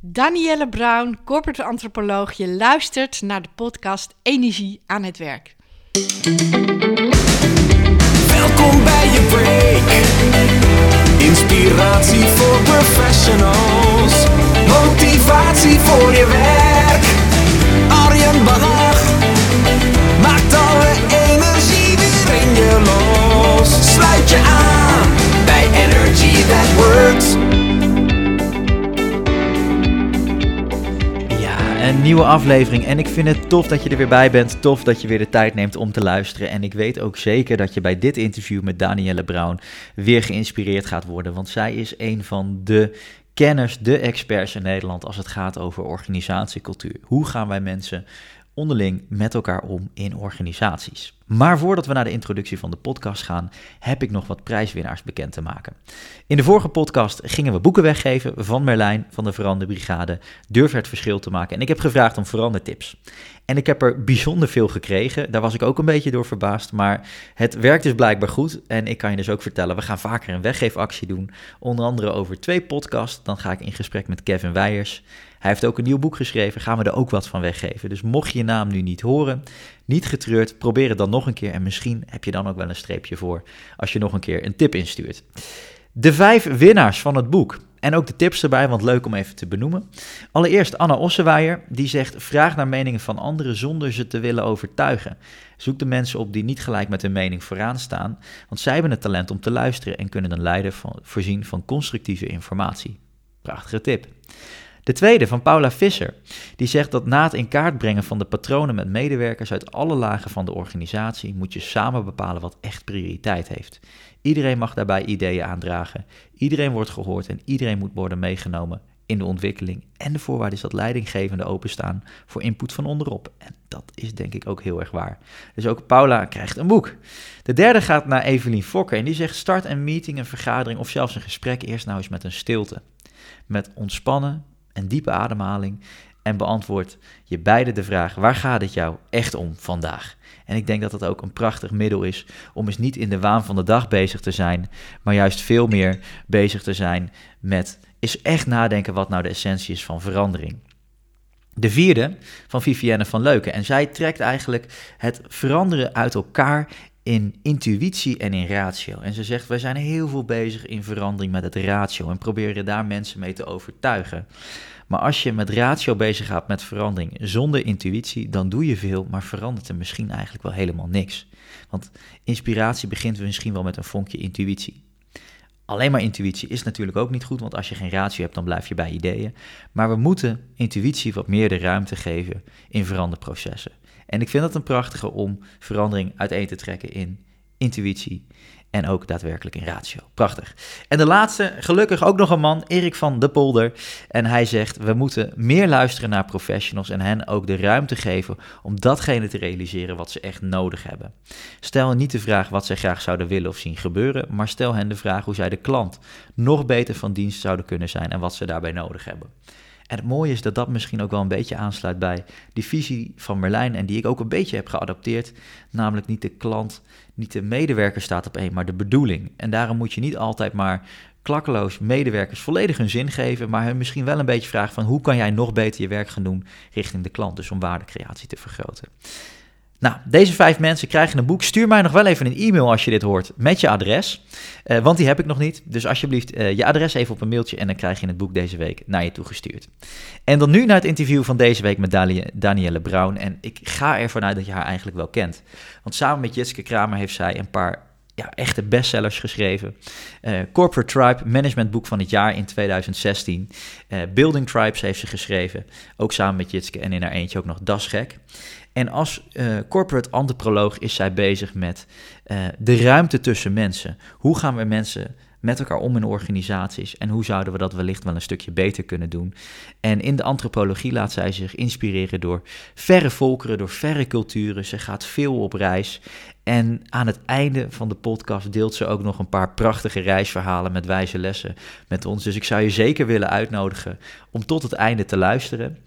Danielle Brown, corporate antropoloog. Je luistert naar de podcast Energie aan het werk. Welkom bij je break. Inspiratie voor professionals. Motivatie voor je werk. Arjen Bannach maakt alle energie weer in je los. Sluit je aan bij Energy That Works. Een nieuwe aflevering. En ik vind het tof dat je er weer bij bent. Tof dat je weer de tijd neemt om te luisteren. En ik weet ook zeker dat je bij dit interview met Danielle Brown weer geïnspireerd gaat worden. Want zij is een van de kenners, de experts in Nederland als het gaat over organisatiecultuur. Hoe gaan wij mensen onderling met elkaar om in organisaties? Maar voordat we naar de introductie van de podcast gaan, heb ik nog wat prijswinnaars bekend te maken. In de vorige podcast gingen we boeken weggeven van Merlijn van de Veranderbrigade. Durf het verschil te maken. En ik heb gevraagd om verandertips. En ik heb er bijzonder veel gekregen. Daar was ik ook een beetje door verbaasd. Maar het werkt dus blijkbaar goed. En ik kan je dus ook vertellen, we gaan vaker een weggeefactie doen. Onder andere over twee podcasts. Dan ga ik in gesprek met Kevin Weijers. Hij heeft ook een nieuw boek geschreven, gaan we er ook wat van weggeven. Dus mocht je naam nu niet horen, niet getreurd, probeer het dan nog een keer en misschien heb je dan ook wel een streepje voor als je nog een keer een tip instuurt. De vijf winnaars van het boek. En ook de tips erbij, want leuk om even te benoemen. Allereerst Anna Ossewaaier, die zegt: vraag naar meningen van anderen zonder ze te willen overtuigen. Zoek de mensen op die niet gelijk met hun mening vooraan staan, want zij hebben het talent om te luisteren en kunnen een leider van, voorzien van constructieve informatie. Prachtige tip. De tweede van Paula Visser, die zegt dat na het in kaart brengen van de patronen met medewerkers uit alle lagen van de organisatie moet je samen bepalen wat echt prioriteit heeft. Iedereen mag daarbij ideeën aandragen, iedereen wordt gehoord en iedereen moet worden meegenomen in de ontwikkeling. En de voorwaarde is dat leidinggevenden openstaan voor input van onderop. En dat is denk ik ook heel erg waar. Dus ook Paula krijgt een boek. De derde gaat naar Evelien Fokker en die zegt start een meeting, een vergadering of zelfs een gesprek eerst nou eens met een stilte. Met ontspannen, en diepe ademhaling en beantwoord je beide de vraag: waar gaat het jou echt om vandaag? En ik denk dat dat ook een prachtig middel is om eens niet in de waan van de dag bezig te zijn, maar juist veel meer bezig te zijn met is echt nadenken wat nou de essentie is van verandering. De vierde van Vivienne van Leuken. En zij trekt eigenlijk het veranderen uit elkaar in intuïtie en in ratio. En ze zegt, wij zijn heel veel bezig in verandering met het ratio en proberen daar mensen mee te overtuigen. Maar als je met ratio bezig gaat met verandering zonder intuïtie, dan doe je veel, maar verandert er misschien eigenlijk wel helemaal niks. Want inspiratie begint misschien wel met een vonkje intuïtie. Alleen maar intuïtie is natuurlijk ook niet goed, want als je geen ratio hebt, dan blijf je bij ideeën. Maar we moeten intuïtie wat meer de ruimte geven in veranderprocessen. En ik vind dat een prachtige om verandering uiteen te trekken in intuïtie en ook daadwerkelijk in ratio. Prachtig. En de laatste, gelukkig ook nog een man, Erik van de Polder. En hij zegt, we moeten meer luisteren naar professionals en hen ook de ruimte geven om datgene te realiseren wat ze echt nodig hebben. Stel niet de vraag wat zij graag zouden willen of zien gebeuren, maar stel hen de vraag hoe zij de klant nog beter van dienst zouden kunnen zijn en wat ze daarbij nodig hebben. En het mooie is dat dat misschien ook wel een beetje aansluit bij die visie van Merlijn en die ik ook een beetje heb geadopteerd. Namelijk niet de klant, niet de medewerker staat op één, maar de bedoeling. En daarom moet je niet altijd maar klakkeloos medewerkers volledig hun zin geven, maar hun misschien wel een beetje vragen van hoe kan jij nog beter je werk gaan doen richting de klant, dus om waardecreatie te vergroten. Nou, deze vijf mensen krijgen een boek. Stuur mij nog wel even een e-mail als je dit hoort met je adres. Uh, want die heb ik nog niet. Dus alsjeblieft uh, je adres even op een mailtje en dan krijg je het boek deze week naar je toegestuurd. En dan nu naar het interview van deze week met Danielle Brown. En ik ga ervan uit dat je haar eigenlijk wel kent. Want samen met Jitske Kramer heeft zij een paar ja, echte bestsellers geschreven. Uh, Corporate Tribe, managementboek van het jaar in 2016. Uh, Building Tribes heeft ze geschreven, ook samen met Jitske en in haar eentje ook nog Das Gek. En als uh, corporate antropoloog is zij bezig met de ruimte tussen mensen. Hoe gaan we mensen met elkaar om in organisaties en hoe zouden we dat wellicht wel een stukje beter kunnen doen. En in de antropologie laat zij zich inspireren door verre volkeren, door verre culturen. Ze gaat veel op reis En aan het einde van de podcast deelt ze ook nog een paar prachtige reisverhalen met wijze lessen met ons. Dus ik zou je zeker willen uitnodigen om tot het einde te luisteren.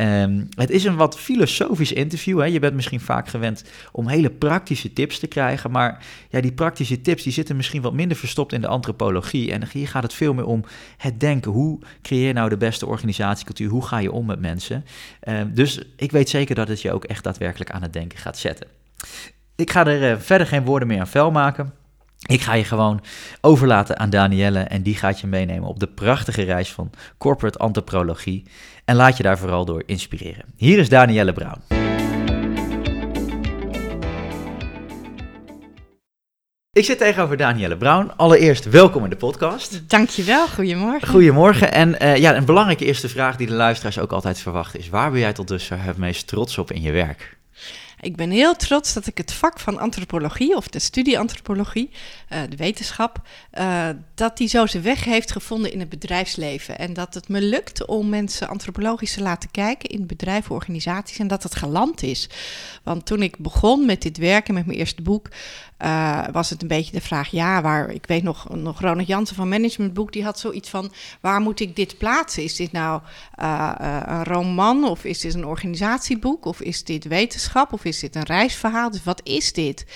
Um, het is een wat filosofisch interview. Hè? Je bent misschien vaak gewend om hele praktische tips te krijgen. Maar ja, die praktische tips die zitten misschien wat minder verstopt in de antropologie. En hier gaat het veel meer om het denken. Hoe creëer je nou de beste organisatiecultuur? Hoe ga je om met mensen? Um, dus ik weet zeker dat het je ook echt daadwerkelijk aan het denken gaat zetten. Ik ga er uh, verder geen woorden meer aan vuil maken. Ik ga je gewoon overlaten aan Danielle en die gaat je meenemen op de prachtige reis van corporate antropologie. En laat je daar vooral door inspireren. Hier is Danielle Brown. Ik zit tegenover Danielle Brown. Allereerst welkom in de podcast. Dankjewel, goedemorgen. Goedemorgen. En uh, ja, een belangrijke eerste vraag die de luisteraars ook altijd verwachten is: waar ben jij tot dusver het meest trots op in je werk? Ik ben heel trots dat ik het vak van antropologie, of de studie antropologie, uh, de wetenschap, uh, dat die zo zijn weg heeft gevonden in het bedrijfsleven. En dat het me lukt om mensen antropologisch te laten kijken in bedrijven, organisaties en dat het geland is. Want toen ik begon met dit werken, met mijn eerste boek, uh, was het een beetje de vraag, ja, waar, ik weet nog, nog Ronald Jansen van Managementboek, die had zoiets van, waar moet ik dit plaatsen? Is dit nou een roman of is dit een organisatieboek of is dit wetenschap of is dit een reisverhaal? Dus wat is dit?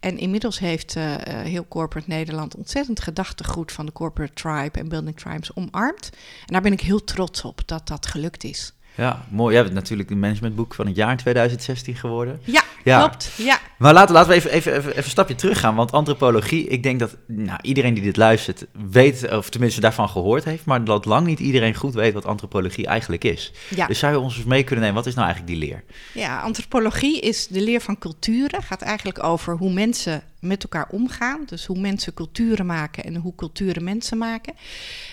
En inmiddels heeft heel corporate Nederland ontzettend gedachtegoed van de corporate tribe en building tribes omarmd. En daar ben ik heel trots op dat dat gelukt is. Ja, mooi. Jij bent natuurlijk een managementboek van het jaar in 2016 geworden. Ja, ja. klopt. Ja. Maar laten, laten we even, even, even, even een stapje terug gaan. Want antropologie, ik denk dat nou, iedereen die dit luistert weet, of tenminste daarvan gehoord heeft, maar dat lang niet iedereen goed weet wat antropologie eigenlijk is. Ja. Dus zou je ons eens mee kunnen nemen, wat is nou eigenlijk die leer? Ja, antropologie is de leer van culturen. Gaat eigenlijk over hoe mensen met elkaar omgaan. Dus hoe mensen culturen maken en hoe culturen mensen maken.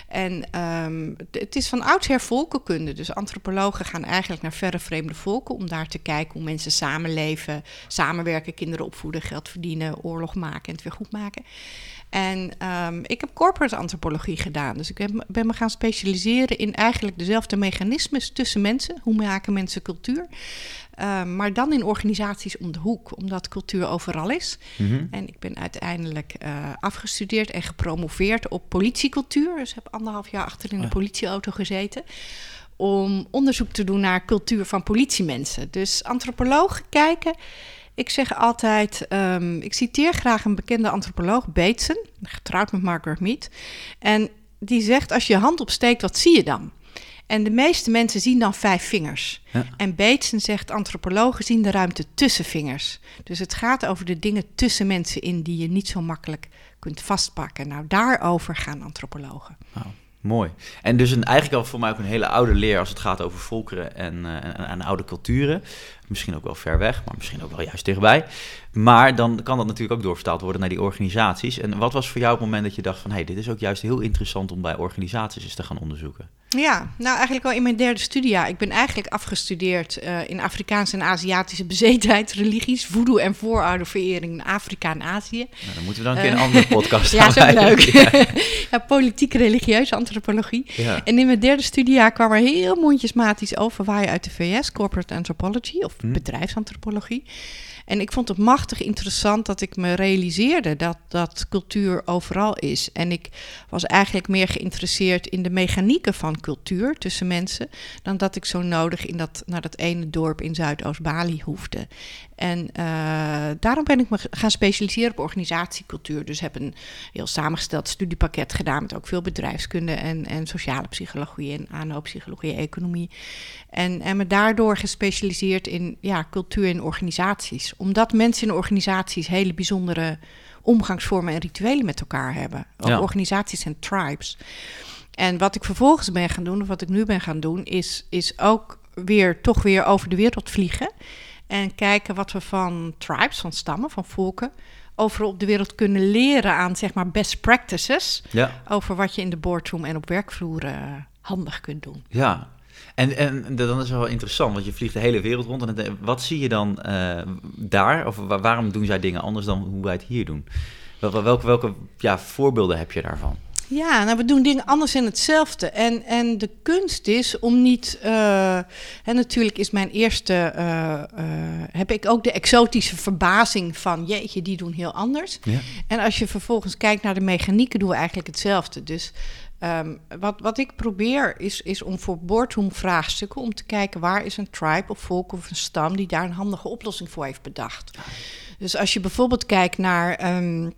En um, het is van oudsher volkenkunde. Dus antropologen gaan eigenlijk naar verre vreemde volken om daar te kijken hoe mensen samenleven, samenwerken, kinderen opvoeden, geld verdienen, oorlog maken en het weer goed maken. En um, ik heb corporate antropologie gedaan. Dus ik ben me gaan specialiseren in eigenlijk dezelfde mechanismes tussen mensen. Hoe maken mensen cultuur? Uh, maar dan in organisaties om de hoek, omdat cultuur overal is. Mm -hmm. En ik ben uiteindelijk uh, afgestudeerd en gepromoveerd op politiecultuur. Dus heb anderhalf jaar achter in de politieauto gezeten. Om onderzoek te doen naar cultuur van politiemensen. Dus antropologen kijken ik zeg altijd, um, ik citeer graag een bekende antropoloog, Bateson, getrouwd met Margaret Mead. En die zegt, als je je hand opsteekt, wat zie je dan? En de meeste mensen zien dan vijf vingers. Ja. En Bateson zegt, antropologen zien de ruimte tussen vingers. Dus het gaat over de dingen tussen mensen in die je niet zo makkelijk kunt vastpakken. Nou, daarover gaan antropologen. Wow. Mooi. En dus een, eigenlijk al voor mij ook een hele oude leer als het gaat over volkeren en, uh, en oude culturen. Misschien ook wel ver weg, maar misschien ook wel juist dichtbij. Maar dan kan dat natuurlijk ook doorvertaald worden naar die organisaties. En wat was voor jou het moment dat je dacht van... hé, hey, dit is ook juist heel interessant om bij organisaties eens te gaan onderzoeken? Ja, nou eigenlijk al in mijn derde studiejaar. Ik ben eigenlijk afgestudeerd uh, in Afrikaanse en Aziatische bezetenheid, religies, voodoo en voorouderverering in Afrika en Azië. Nou, dan moeten we dan een keer een andere podcast Ja, zo leuk. Ja. ja, politiek religieuze antropologie. Ja. En in mijn derde studiejaar kwam er heel mondjesmaat iets over waar je uit de VS, corporate anthropology of hm. bedrijfsantropologie. En ik vond het machtig interessant dat ik me realiseerde dat, dat cultuur overal is. En ik was eigenlijk meer geïnteresseerd in de mechanieken van cultuur tussen mensen, dan dat ik zo nodig in dat, naar dat ene dorp in Zuidoost-Bali hoefde. En uh, daarom ben ik me gaan specialiseren op organisatiecultuur. Dus heb een heel samengesteld studiepakket gedaan met ook veel bedrijfskunde en, en sociale psychologie en aanloopsychologie, economie. En, en me daardoor gespecialiseerd in ja, cultuur en organisaties. Omdat mensen in organisaties hele bijzondere omgangsvormen en rituelen met elkaar hebben. Ja. Organisaties en tribes. En wat ik vervolgens ben gaan doen, of wat ik nu ben gaan doen, is, is ook weer toch weer over de wereld vliegen. En kijken wat we van tribes, van stammen, van volken, overal op de wereld kunnen leren aan zeg maar best practices. Ja. Over wat je in de boardroom en op werkvloer uh, handig kunt doen. Ja, en, en dan is het wel interessant, want je vliegt de hele wereld rond. En het, wat zie je dan uh, daar? Of waarom doen zij dingen anders dan hoe wij het hier doen? Welke, welke, welke ja, voorbeelden heb je daarvan? Ja, nou, we doen dingen anders en hetzelfde. En, en de kunst is om niet. Uh, en natuurlijk is mijn eerste. Uh, uh, heb ik ook de exotische verbazing van. Jeetje, die doen heel anders. Ja. En als je vervolgens kijkt naar de mechanieken, doen we eigenlijk hetzelfde. Dus um, wat, wat ik probeer is, is om voor boardroom vraagstukken. om te kijken waar is een tribe of volk of een stam. die daar een handige oplossing voor heeft bedacht. Dus als je bijvoorbeeld kijkt naar. Um,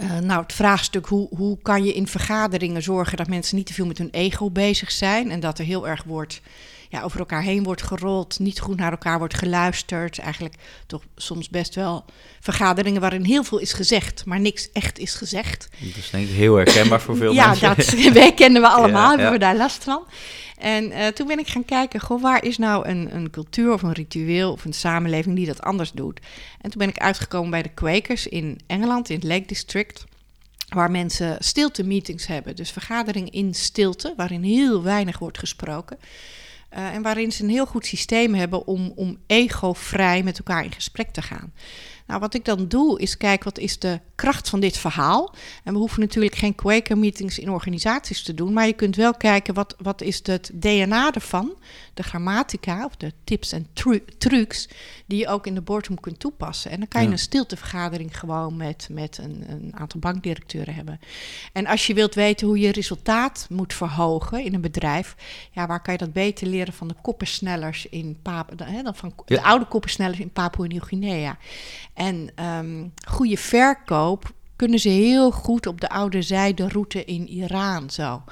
uh, nou, het vraagstuk hoe, hoe kan je in vergaderingen zorgen dat mensen niet te veel met hun ego bezig zijn en dat er heel erg wordt, ja, over elkaar heen wordt gerold, niet goed naar elkaar wordt geluisterd. Eigenlijk toch soms best wel vergaderingen waarin heel veel is gezegd, maar niks echt is gezegd. Dat is denk ik heel herkenbaar voor veel ja, mensen. Ja, dat kennen we allemaal, ja, hebben we daar last van. En uh, toen ben ik gaan kijken, goh, waar is nou een, een cultuur of een ritueel of een samenleving die dat anders doet? En toen ben ik uitgekomen bij de Quakers in Engeland, in het Lake District. Waar mensen stilte meetings hebben. Dus vergaderingen in stilte, waarin heel weinig wordt gesproken. Uh, en waarin ze een heel goed systeem hebben om, om ego-vrij met elkaar in gesprek te gaan. Nou, wat ik dan doe is kijken wat is de kracht van dit verhaal. En we hoeven natuurlijk geen Quaker meetings in organisaties te doen, maar je kunt wel kijken wat, wat is het DNA ervan, de grammatica of de tips en tru trucs die je ook in de boardroom kunt toepassen. En dan kan je een stiltevergadering gewoon met, met een, een aantal bankdirecteuren hebben. En als je wilt weten hoe je resultaat moet verhogen in een bedrijf, ja, waar kan je dat beter leren van de koppensnellers in Papua, dan van de oude koppensnellers in Papua Nieuw-Guinea. En um, goede verkoop kunnen ze heel goed op de oude zijderoute in Iran zo.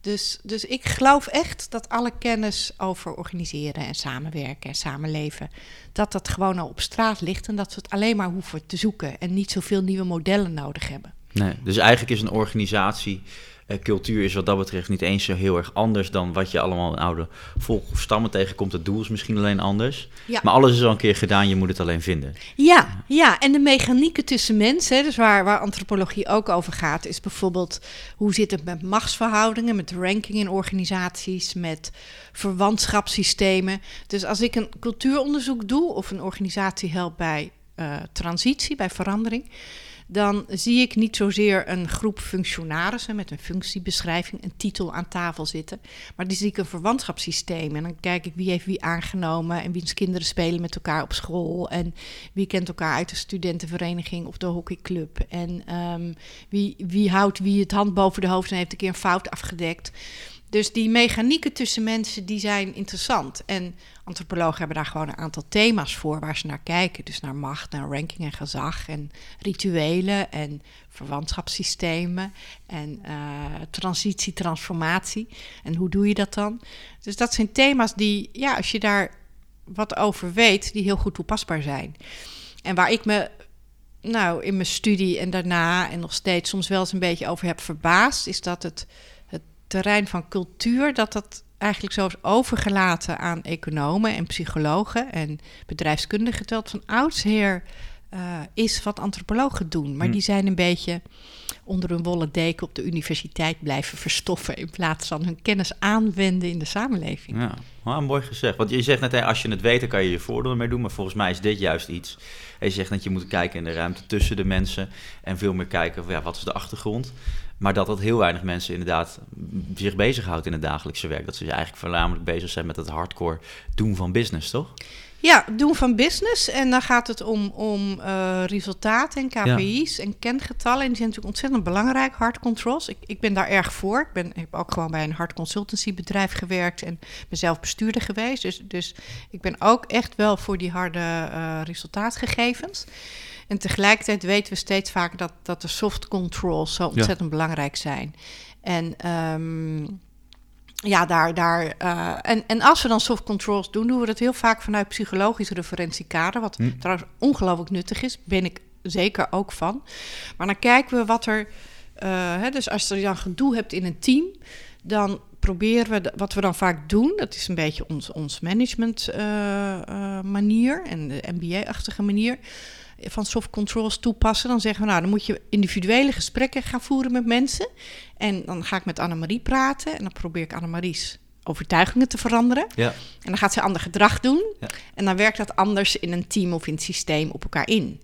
Dus, dus ik geloof echt dat alle kennis over organiseren en samenwerken en samenleven, dat dat gewoon al op straat ligt en dat we het alleen maar hoeven te zoeken en niet zoveel nieuwe modellen nodig hebben. Nee, dus eigenlijk is een organisatie cultuur is wat dat betreft niet eens zo heel erg anders dan wat je allemaal in oude volk of stammen tegenkomt. Het doel is misschien alleen anders. Ja. Maar alles is al een keer gedaan, je moet het alleen vinden. Ja, ja. en de mechanieken tussen mensen, dus waar, waar antropologie ook over gaat, is bijvoorbeeld hoe zit het met machtsverhoudingen, met ranking in organisaties, met verwantschapssystemen. Dus als ik een cultuuronderzoek doe of een organisatie helpt bij uh, transitie, bij verandering dan zie ik niet zozeer een groep functionarissen met een functiebeschrijving, een titel aan tafel zitten, maar die zie ik een verwantschapssysteem. En dan kijk ik wie heeft wie aangenomen en wiens kinderen spelen met elkaar op school en wie kent elkaar uit de studentenvereniging of de hockeyclub en um, wie, wie houdt wie het hand boven de hoofd en heeft een keer een fout afgedekt. Dus die mechanieken tussen mensen die zijn interessant. En antropologen hebben daar gewoon een aantal thema's voor waar ze naar kijken. Dus naar macht, naar ranking en gezag en rituelen en verwantschapssystemen en uh, transitie, transformatie. En hoe doe je dat dan? Dus dat zijn thema's die, ja, als je daar wat over weet, die heel goed toepasbaar zijn. En waar ik me nou in mijn studie en daarna en nog steeds soms wel eens een beetje over heb verbaasd, is dat het terrein van cultuur, dat dat eigenlijk zo is overgelaten aan economen en psychologen en bedrijfskundigen, terwijl het van oudsher uh, is wat antropologen doen. Maar hm. die zijn een beetje onder een wollen deken op de universiteit blijven verstoffen in plaats van hun kennis aanwenden in de samenleving. Ja, mooi gezegd. Want je zegt net, als je het weet, dan kan je je voordeel mee doen. Maar volgens mij is dit juist iets. je zegt dat je moet kijken in de ruimte tussen de mensen en veel meer kijken, ja, wat is de achtergrond? Maar dat dat heel weinig mensen inderdaad zich bezighoudt in het dagelijkse werk. Dat ze eigenlijk voornamelijk bezig zijn met het hardcore doen van business, toch? Ja, doen van business. En dan gaat het om, om uh, resultaten en KPI's en kengetallen. En die zijn natuurlijk ontzettend belangrijk, hard controls. Ik, ik ben daar erg voor. Ik, ben, ik heb ook gewoon bij een hard consultancy bedrijf gewerkt en ben zelf bestuurder geweest. Dus, dus ik ben ook echt wel voor die harde uh, resultaatgegevens. En tegelijkertijd weten we steeds vaker dat, dat de soft controls zo ontzettend belangrijk zijn. En um, ja, daar. daar uh, en, en als we dan soft controls doen, doen we dat heel vaak vanuit psychologische referentiekader. Wat hm. trouwens ongelooflijk nuttig is, ben ik zeker ook van. Maar dan kijken we wat er. Uh, hè, dus als je dan gedoe hebt in een team, dan proberen we, wat we dan vaak doen, dat is een beetje ons, ons management uh, manier en de MBA-achtige manier van soft controls toepassen, dan zeggen we, nou, dan moet je individuele gesprekken gaan voeren met mensen. En dan ga ik met Annemarie praten en dan probeer ik Annemarie's overtuigingen te veranderen. Ja. En dan gaat ze ander gedrag doen. Ja. En dan werkt dat anders in een team of in het systeem op elkaar in.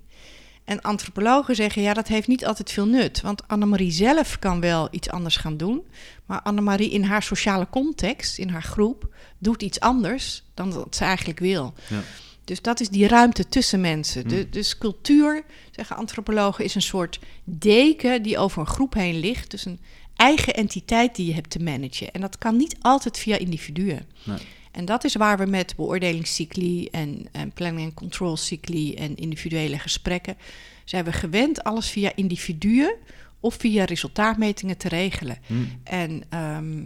En antropologen zeggen, ja, dat heeft niet altijd veel nut. Want Annemarie zelf kan wel iets anders gaan doen. Maar Annemarie in haar sociale context, in haar groep, doet iets anders dan dat ze eigenlijk wil. Ja. Dus dat is die ruimte tussen mensen. De, Hmm. dus cultuur, zeggen antropologen, is een soort deken die over een groep heen ligt. Dus een eigen entiteit die je hebt te managen. En dat kan niet altijd via individuen. Nee. En dat is waar we met beoordelingscycli en, en planning en control cycli en individuele gesprekken zijn we gewend alles via individuen of via resultaatmetingen te regelen. Hm. En ehm,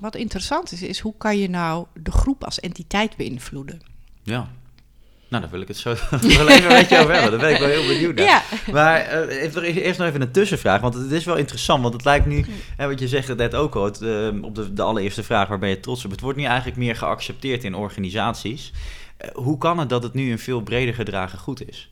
wat interessant is, is hoe kan je nou de groep als entiteit beïnvloeden? Ja. Nou, daar wil ik het zo wel even met je over hebben. Daar ben ik wel heel benieuwd naar. Ja. Maar eh, even, eerst nog even een tussenvraag, want het is wel interessant. Want het lijkt nu, hè, wat je zegt net ook al, het, eh, op de, de allereerste vraag, waar ben je trots op? Het wordt nu eigenlijk meer geaccepteerd in organisaties. Eh, hoe kan het dat het nu een veel breder gedragen goed is?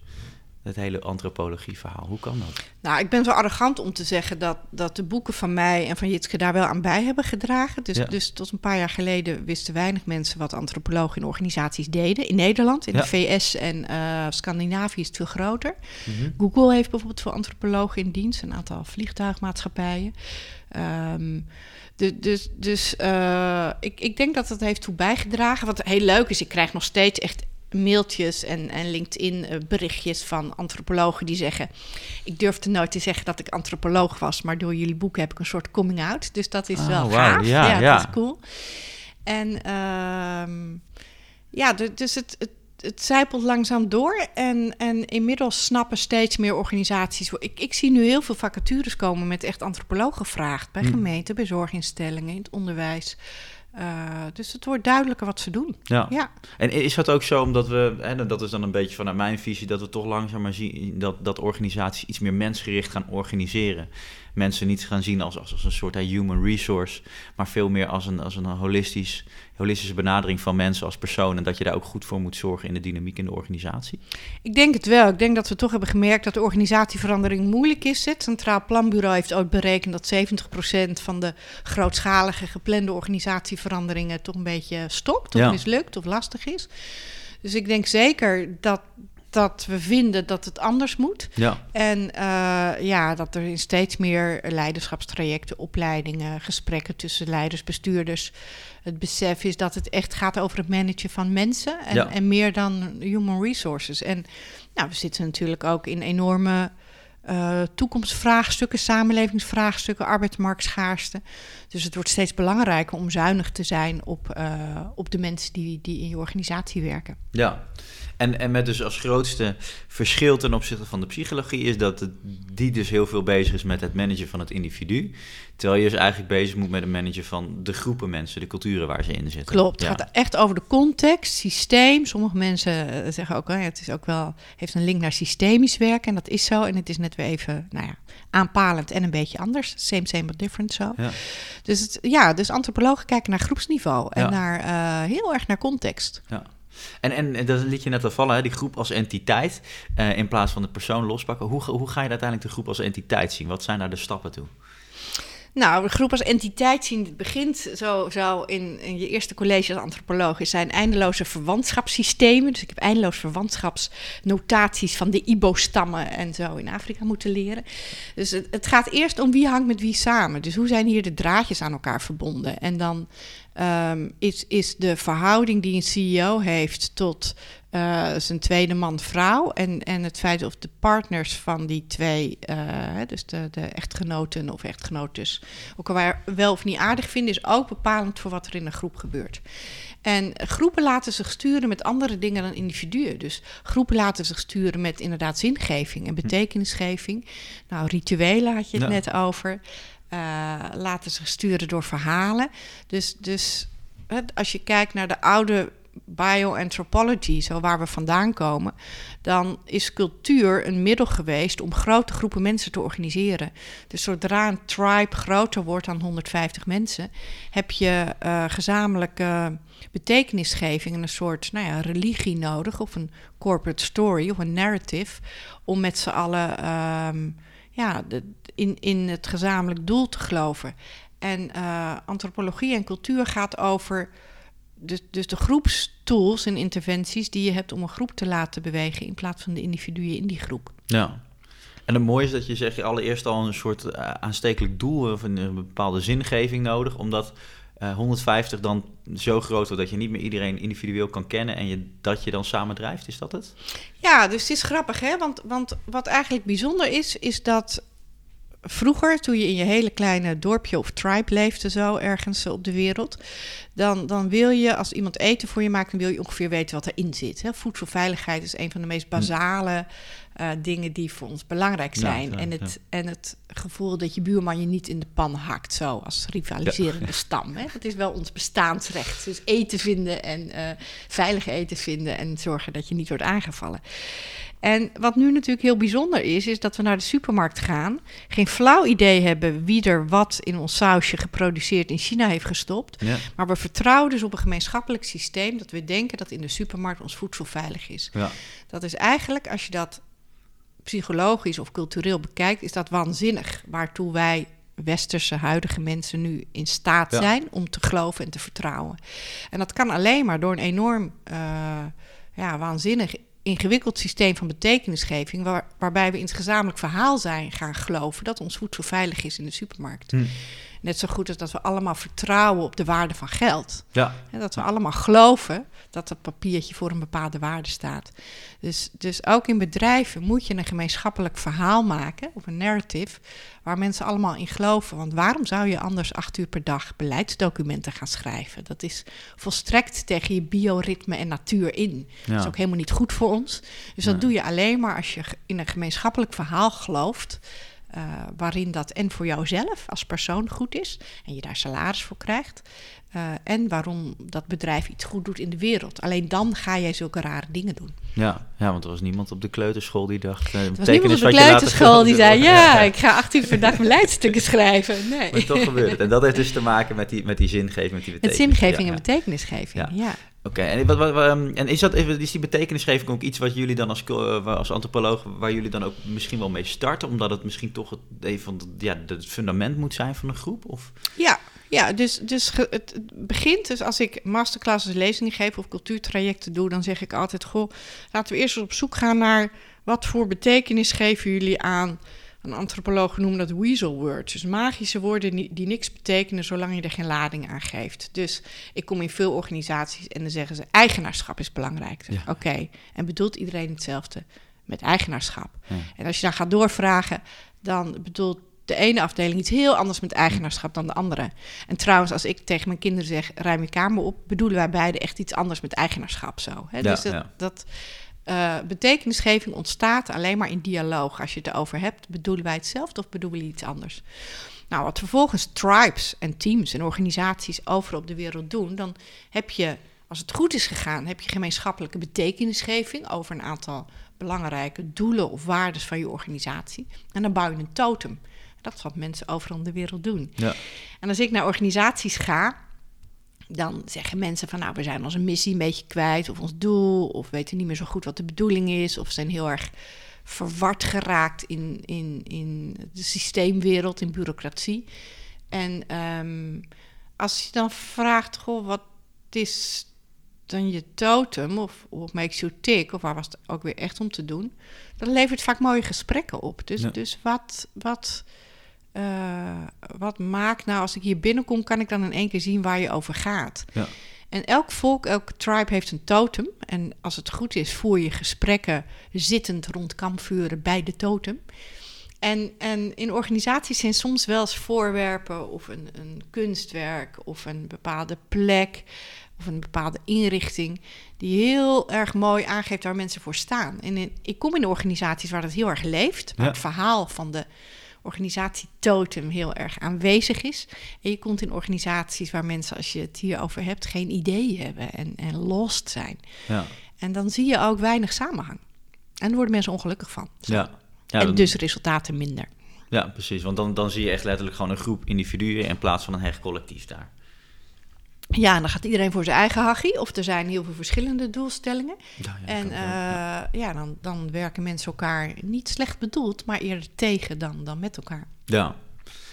Het hele antropologie-verhaal, hoe kan dat? Nou, ik ben zo arrogant om te zeggen dat, dat de boeken van mij en van Jitske daar wel aan bij hebben gedragen. Dus, Ja. dus tot een paar jaar geleden wisten weinig mensen wat antropologen in organisaties deden. In Nederland, in Ja. de VS en eh, Scandinavië is het veel groter. Mhm. Google heeft bijvoorbeeld veel antropologen in dienst, een aantal vliegtuigmaatschappijen. Ehm, de, dus dus eh, ik, ik denk dat dat heeft toe bijgedragen. Wat heel leuk is, ik krijg nog steeds echt mailtjes en, en LinkedIn eh, berichtjes van antropologen die zeggen... ik durfde nooit te zeggen dat ik antropoloog was... maar door jullie boeken heb ik een soort coming out. Dus dat is Ah, wel gaaf. ja, Ja, ja. dat is cool. En ehm, ja, du- dus het, het, het zijpelt langzaam door. En, en inmiddels snappen steeds meer organisaties. Ik, ik zie nu heel veel vacatures komen met echt antropologen gevraagd. Bij Hm. gemeenten, bij zorginstellingen, in het onderwijs. Uh, dus het wordt duidelijker wat ze doen. Ja. Ja. En is dat ook zo omdat we, en dat is dan een beetje vanuit mijn visie, dat we toch langzaam maar zien dat, dat organisaties iets meer mensgericht gaan organiseren? Mensen niet gaan zien als, als, als een soort human resource, maar veel meer als een, als een holistisch, holistische benadering van mensen als persoon. En dat je daar ook goed voor moet zorgen in de dynamiek in de organisatie. Ik denk het wel. Ik denk dat we toch hebben gemerkt dat de organisatieverandering moeilijk is. Het Centraal Planbureau heeft ooit berekend dat 70% van de grootschalige geplande organisatieveranderingen toch een beetje stopt of Ja. mislukt of lastig is. Dus ik denk zeker dat, dat we vinden dat het anders moet. Ja, En eh, ja, dat er in steeds meer leiderschapstrajecten, opleidingen, gesprekken tussen leiders, bestuurders. Het besef is dat het echt gaat over het managen van mensen en, Ja. en meer dan human resources. En nou, we zitten natuurlijk ook in enorme eh, toekomstvraagstukken, samenlevingsvraagstukken, arbeidsmarktschaarste. Dus het wordt steeds belangrijker om zuinig te zijn op, eh, op de mensen die, die in je organisatie werken. ja. En, en met dus als grootste verschil ten opzichte van de psychologie is dat het, die dus heel veel bezig is met het managen van het individu. Terwijl je dus eigenlijk bezig moet met het managen van de groepen mensen, de culturen waar ze in zitten. Klopt, Ja. het gaat echt over de context, systeem. Sommige mensen eh, zeggen ook, het is ook wel, heeft een link naar systemisch werken. En dat is zo. En het is net weer even, nou ja, aanpalend en een beetje anders. Same, same, but different zo. Ja. Dus het, ja, dus antropologen kijken naar groepsniveau en Ja. naar, eh, heel erg naar context. Ja. En, en, dat liet je net al vallen, hè, die groep als entiteit, eh, in plaats van de persoon lospakken. Hoe, hoe ga je uiteindelijk de groep als entiteit zien? Wat zijn daar de stappen toe? Nou, de groep als entiteit zien, begint zo, zo in, in je eerste college als antropoloog. Er zijn eindeloze verwantschapssystemen. Dus ik heb eindeloos verwantschapsnotaties van de Ibo-stammen en zo in Afrika moeten leren. Dus het gaat eerst om wie hangt met wie samen. Dus hoe zijn hier de draadjes aan elkaar verbonden? En dan ehm, is, is de verhouding die een CEO heeft tot eh, zijn tweede man-vrouw. En, en het feit of de partners van die twee, eh, dus de, de echtgenoten of echtgenotes, elkaar wel of niet aardig vinden, is ook bepalend voor wat er in een groep gebeurt. En groepen laten zich sturen met andere dingen dan individuen. Dus groepen laten zich sturen met inderdaad zingeving en betekenisgeving. Nou, rituelen had je het Ja. net over. Eh, laten zich sturen door verhalen. Dus, dus als je kijkt naar de oude bioanthropology, zo waar we vandaan komen, dan is cultuur een middel geweest om grote groepen mensen te organiseren. Dus zodra een tribe groter wordt dan 150 mensen, heb je eh, gezamenlijke betekenisgeving en een soort nou ja, religie nodig, of een corporate story of een narrative, om met z'n allen ehm, ja, de, in, in het gezamenlijk doel te geloven. En eh, antropologie en cultuur gaat over dus, dus de groepstools en interventies die je hebt om een groep te laten bewegen in plaats van de individuen in die groep. Ja. En het mooie is dat je zegt, allereerst al een soort eh, aanstekelijk doel of een, bepaalde zingeving nodig, omdat eh 150 dan zo groot wordt dat je niet meer iedereen individueel kan kennen en je, dat je dan samen drijft. Is dat het? Ja, dus het is grappig, hè? Want, want wat eigenlijk bijzonder is, is dat vroeger, toen je in je hele kleine dorpje of tribe leefde, zo ergens op de wereld, dan, dan wil je, als iemand eten voor je maakt, dan wil je ongeveer weten wat erin zit. Hè? Voedselveiligheid is een van de meest basale eh, dingen die voor ons belangrijk zijn. ja, en, het, en het gevoel dat je buurman je niet in de pan hakt, zo als rivaliserende stam. Hè? Dat is wel ons bestaansrecht. Dus eten vinden en eh, veilig eten vinden en zorgen dat je niet wordt aangevallen. En wat nu natuurlijk heel bijzonder is, is dat we naar de supermarkt gaan, geen flauw idee hebben wie er wat in ons sausje geproduceerd in China heeft gestopt. Ja. Maar we vertrouwen dus op een gemeenschappelijk systeem dat we denken dat in de supermarkt ons voedsel veilig is. Ja. Dat is eigenlijk, als je dat psychologisch of cultureel bekijkt, is dat waanzinnig. Waartoe wij westerse huidige mensen nu in staat Ja. zijn om te geloven en te vertrouwen. En dat kan alleen maar door een enorm eh, ja, waanzinnig ingewikkeld systeem van betekenisgeving, waar, waarbij we in het gezamenlijk verhaal zijn gaan geloven dat ons voedsel veilig is in de supermarkt. Hm. Net zo goed als dat we allemaal vertrouwen op de waarde van geld. Ja. Hè, dat we allemaal geloven dat het papiertje voor een bepaalde waarde staat. Dus, dus ook in bedrijven moet je een gemeenschappelijk verhaal maken, of een narrative, waar mensen allemaal in geloven. Want waarom zou je anders acht uur per dag beleidsdocumenten gaan schrijven? Dat is volstrekt tegen je bioritme en natuur in. Dat is ook helemaal niet goed voor ons. Dus dat doe je alleen maar als je in een gemeenschappelijk verhaal gelooft. Eh, waarin dat en voor jouzelf als persoon goed is en je daar salaris voor krijgt. eh, en waarom dat bedrijf iets goed doet in de wereld. Alleen dan ga jij zulke rare dingen doen. Ja. ja, want er was niemand op de kleuterschool die dacht... eh, Er was niemand op de kleuterschool die zei... ja, ik ga acht uur per dag beleidsstukken schrijven. Nee. Maar toch gebeurt het. En dat heeft dus te maken met die, met die zingeving, met die Met betekenis. zingeving Ja, en betekenisgeving, Ja. ja. Oké, en, wat, wat, ehm, en is, dat, even- is die betekenisgeving ook iets wat jullie dan als, eh, als antropoloog, waar jullie dan ook misschien wel mee starten, omdat het misschien toch het, de, ja, het fundament moet zijn van een groep? Of? Ja, ja dus, dus het begint. Dus als ik masterclasses, lezingen geef of cultuurtrajecten doe, dan zeg ik altijd: Goh, laten we eerst eens op zoek gaan naar wat voor betekenis geven jullie aan. Een antropoloog noemt dat weasel words. Dus magische woorden die, niks betekenen zolang je er geen lading aan geeft. Dus ik kom in veel organisaties en dan zeggen ze: eigenaarschap is belangrijk. Ja. Oké, en bedoelt iedereen hetzelfde met eigenaarschap? Ja. En als je dan gaat doorvragen, dan bedoelt de ene afdeling iets heel anders met eigenaarschap dan de andere. En trouwens, als ik tegen mijn kinderen zeg, ruim je kamer op, bedoelen wij beide echt iets anders met eigenaarschap zo. Hè? Ja, dus dat, dat eh, betekenisgeving ontstaat alleen maar in dialoog. Als je het erover hebt, bedoelen wij hetzelfde of bedoelen we iets anders? Nou, wat vervolgens tribes en teams en organisaties overal op de wereld doen, dan heb je, als het goed is gegaan, heb je gemeenschappelijke betekenisgeving over een aantal belangrijke doelen of waarden van je organisatie. En dan bouw je een totem. Dat is wat mensen overal in de wereld doen. Ja. En als ik naar organisaties ga, dan zeggen mensen van nou, we zijn onze missie een beetje kwijt, of ons doel, of weten niet meer zo goed wat de bedoeling is, of zijn heel erg verward geraakt in, in, in de systeemwereld, in bureaucratie. En ehm, als je dan vraagt, goh, wat is dan je totem, of what makes you tick, of waar was het ook weer echt om te doen, dan levert vaak mooie gesprekken op. Dus, Ja. dus wat, wat, eh, wat maakt nou, als ik hier binnenkom, kan ik dan in één keer zien waar je over gaat. Ja. En elk volk, elk tribe heeft een totem. En als het goed is, voer je gesprekken zittend rond kampvuren bij de totem. En, en in organisaties zijn soms wel eens voorwerpen of een, een kunstwerk of een bepaalde plek of een bepaalde inrichting die heel erg mooi aangeeft waar mensen voor staan. En in, ik kom in organisaties waar dat heel erg leeft, waar Ja. het verhaal van de organisatie totem heel erg aanwezig is. En je komt in organisaties waar mensen, als je het hierover hebt, geen idee hebben en, en lost zijn. Ja. En dan zie je ook weinig samenhang. En daar worden mensen ongelukkig van. Ja. Ja, en dan- dus resultaten minder. ja, precies. Want dan, dan zie je echt letterlijk gewoon een groep individuen in plaats van een hecht collectief daar. Ja, en dan gaat iedereen voor zijn eigen hachie. Of er zijn heel veel verschillende doelstellingen. Ja, ja, en eh, ja. ja, dan, dan werken mensen elkaar niet slecht bedoeld, maar eerder tegen dan, dan met elkaar. Ja.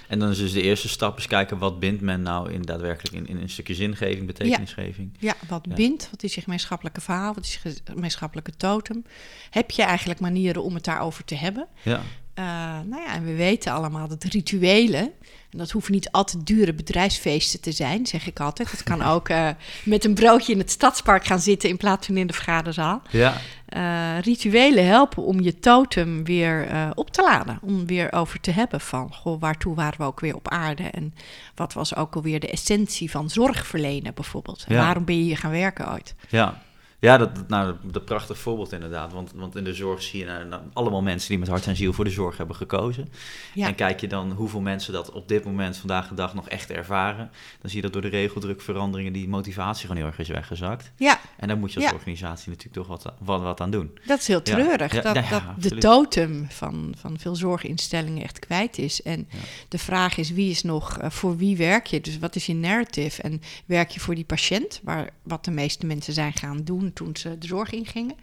En dan is dus de eerste stap is kijken wat bindt men nou in daadwerkelijk in, in een stukje zingeving, betekenisgeving. Ja, wat Ja. bindt, wat is je gemeenschappelijke verhaal, wat is je ge- gemeenschappelijke totem? Heb je eigenlijk manieren om het daarover te hebben? Ja, Eh, nou ja, en we weten allemaal dat rituelen, en dat hoeven niet altijd dure bedrijfsfeesten te zijn, zeg ik altijd. Het kan ook eh, met een broodje in het stadspark gaan zitten in plaats van in de vergaderzaal. ja, Eh, rituelen helpen om je totem weer op te laden. Om weer over te hebben van, goh, waartoe waren we ook weer op aarde? En wat was ook alweer de essentie van zorg verlenen bijvoorbeeld? En Ja. waarom ben je hier gaan werken ooit? ja. Ja, dat, nou, dat prachtig voorbeeld inderdaad. Want, want in de zorg zie je nou, nou, allemaal mensen die met hart en ziel voor de zorg hebben gekozen. Ja. En kijk je dan hoeveel mensen dat op dit moment, vandaag de dag, nog echt ervaren. Dan zie je dat door de regeldrukveranderingen die motivatie gewoon heel erg is weggezakt. Ja, En daar moet je als Ja. organisatie natuurlijk toch wat, wat, wat aan doen. dat is heel treurig. Ja, dat dat de totem van, van veel zorginstellingen echt kwijt is. En de vraag is, wie is nog, eh, voor wie werk je? Dus wat is je narrative? En werk je voor die patiënt, waar, wat de meeste mensen zijn gaan doen toen ze de zorg ingingen?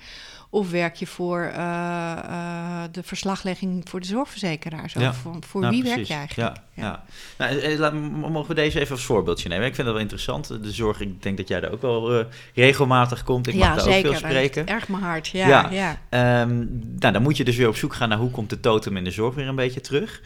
Of werk je voor eh, eh, de verslaglegging voor de zorgverzekeraars? Ja. Of voor, voor Nou, wie werk je eigenlijk? Ja, ja. Nou, eh, laat- mogen we deze even als voorbeeldje nemen? Ik vind dat wel interessant. De zorg, ik denk dat jij daar ook wel regelmatig komt. Ik mag daar ook veel spreken. erg mijn hart. Ja, Ja. Ehm, nou, dan moet je dus weer op zoek gaan naar hoe komt de totem in de zorg weer een beetje terug.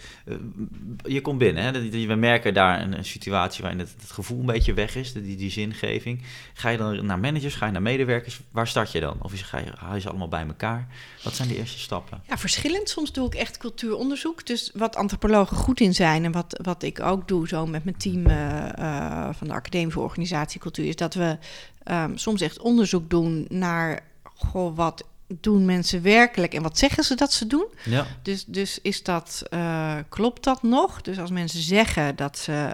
Je komt binnen, hè? We merken daar een, een situatie waarin het, het gevoel een beetje weg is, die, die zingeving. Ga je dan naar managers, ga je naar medewerkers, waar start je dan? Of is- ga je, haal je allemaal bij elkaar? Wat zijn de eerste stappen? Ja, verschillend. Soms doe ik echt cultuuronderzoek. Dus wat antropologen goed in zijn en wat, wat ik ook doe zo met mijn team eh, eh, van de academische organisatie cultuur, is dat we ehm, soms echt onderzoek doen naar goh, wat doen mensen werkelijk en wat zeggen ze dat ze doen. Ja, Dus, dus is dat, eh, klopt dat nog? Dus als mensen zeggen dat ze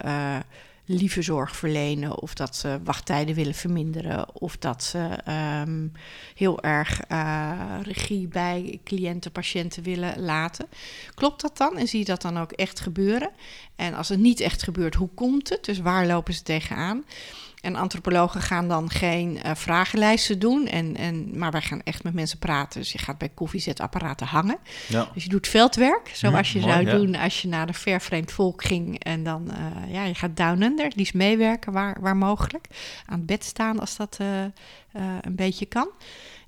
lieve zorg verlenen, of dat ze wachttijden willen verminderen, of dat ze ehm, heel erg eh, regie bij cliënten, patiënten willen laten. Klopt dat dan? En zie je dat dan ook echt gebeuren? En als het niet echt gebeurt, hoe komt het? Dus waar lopen ze tegenaan? En antropologen gaan dan geen eh, vragenlijsten doen, en, en, maar wij gaan echt met mensen praten. Dus je gaat bij koffiezetapparaten hangen. ja. Dus je doet veldwerk, zoals je zou doen als je naar een ver vreemd volk ging. En dan, eh, ja, je gaat down under, liefst meewerken waar, waar mogelijk. Aan het bed staan als dat eh, een beetje kan.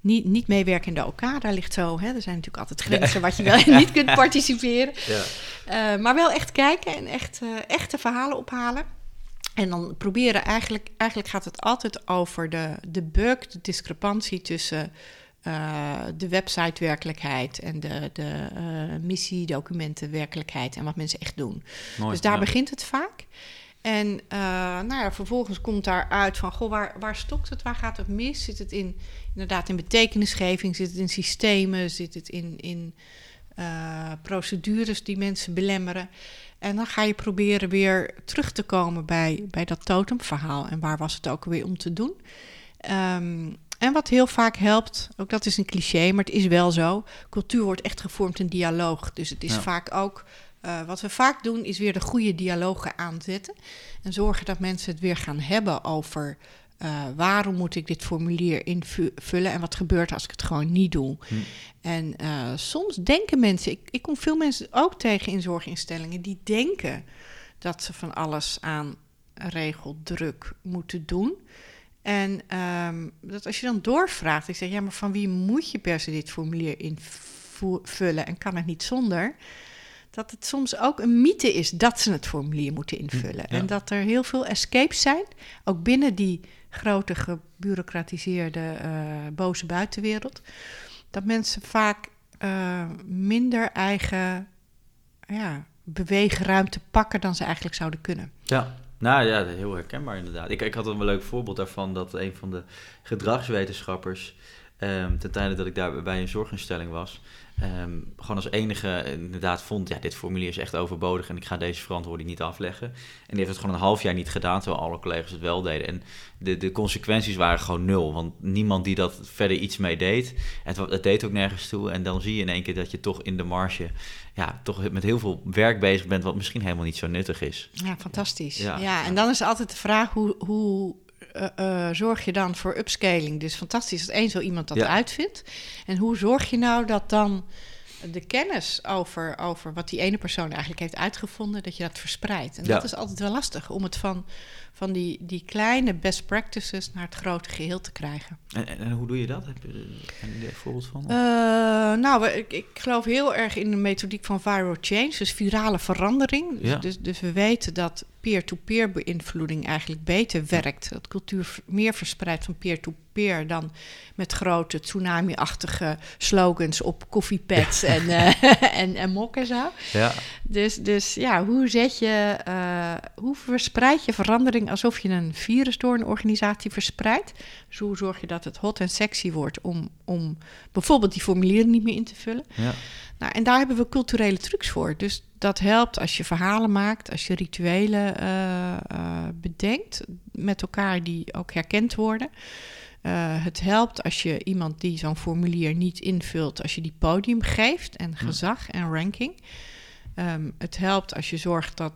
Niet, niet meewerken in de OK, daar ligt zo, hè, er zijn natuurlijk altijd grenzen wat je wel en niet kunt participeren. ja. Maar wel echt kijken en echt echte verhalen ophalen. En dan proberen eigenlijk, eigenlijk gaat het altijd over de, de bug, de discrepantie tussen eh, de website-werkelijkheid en de, de eh, missiedocumenten-werkelijkheid en wat mensen echt doen. Mooi. dus daar ja. begint het vaak. En eh, nou ja, vervolgens komt daaruit van, goh, waar, waar stokt het? Waar gaat het mis? Zit het in, inderdaad in betekenisgeving? Zit het in systemen? Zit het in, in procedures die mensen belemmeren? En dan ga je proberen weer terug te komen bij, bij dat totemverhaal. En waar was het ook weer om te doen? Ehm, en wat heel vaak helpt, ook dat is een cliché, maar het is wel zo. Cultuur wordt echt gevormd in dialoog. Dus het is Ja. vaak ook, eh, wat we vaak doen, is weer de goede dialogen aanzetten. En zorgen dat mensen het weer gaan hebben over eh, waarom moet ik dit formulier invullen en wat gebeurt er als ik het gewoon niet doe. Hm. En eh, soms denken mensen, ik, ik kom veel mensen ook tegen in zorginstellingen, die denken dat ze van alles aan regeldruk moeten doen. En ehm, dat als je dan doorvraagt, ik zeg ja, maar van wie moet je per se dit formulier invullen en kan het niet zonder? Dat het soms ook een mythe is dat ze het formulier moeten invullen. ja. En dat er heel veel escapes zijn, ook binnen die grote gebureaucratiseerde eh, boze buitenwereld. Dat mensen vaak eh, minder eigen ja, beweegruimte pakken dan ze eigenlijk zouden kunnen. Ja, nou ja, heel herkenbaar inderdaad. Ik, ik had een leuk voorbeeld daarvan dat een van de gedragswetenschappers, ehm, ten tijde dat ik daar bij een zorginstelling was, ehm, gewoon als enige inderdaad vond, ja, dit formulier is echt overbodig en ik ga deze verantwoording niet afleggen. En die heeft het gewoon een half jaar niet gedaan, terwijl alle collega's het wel deden. En de, de consequenties waren gewoon nul, want niemand die dat verder iets mee deed. Het, het deed ook nergens toe en dan zie je in één keer dat je toch in de marge, ja, toch met heel veel werk bezig bent, wat misschien helemaal niet zo nuttig is. Ja, fantastisch. Ja. Ja, en dan is altijd de vraag hoe, hoe eh, eh, zorg je dan voor upscaling? Dus fantastisch dat één zo iemand dat Ja. uitvindt. En hoe zorg je nou dat dan de kennis over, over wat die ene persoon eigenlijk heeft uitgevonden, dat je dat verspreidt. En Ja. dat is altijd wel lastig om het van, van die, die kleine best practices naar het grote geheel te krijgen. En, en, en hoe doe je dat? Heb je er een voorbeeld van? Eh, nou, ik, ik geloof heel erg in de methodiek van viral change, dus virale verandering. Dus, Ja. dus, dus we weten dat peer-to-peer beïnvloeding eigenlijk beter werkt. Dat cultuur meer verspreidt van peer-to-peer dan met grote tsunami-achtige slogans op koffiepads en, eh, en, en mok en zo. ja. Dus, dus ja, hoe zet je, eh, hoe verspreid je verandering alsof je een virus door een organisatie verspreidt? Dus hoe zorg je dat het hot en sexy wordt om, om bijvoorbeeld die formulieren niet meer in te vullen? ja. Nou, en daar hebben we culturele trucs voor. Dus dat helpt als je verhalen maakt, als je rituelen eh, eh, bedenkt met elkaar die ook herkend worden. Eh, het helpt als je iemand die zo'n formulier niet invult, als je die podium geeft en gezag en ranking. Ehm, het helpt als je zorgt dat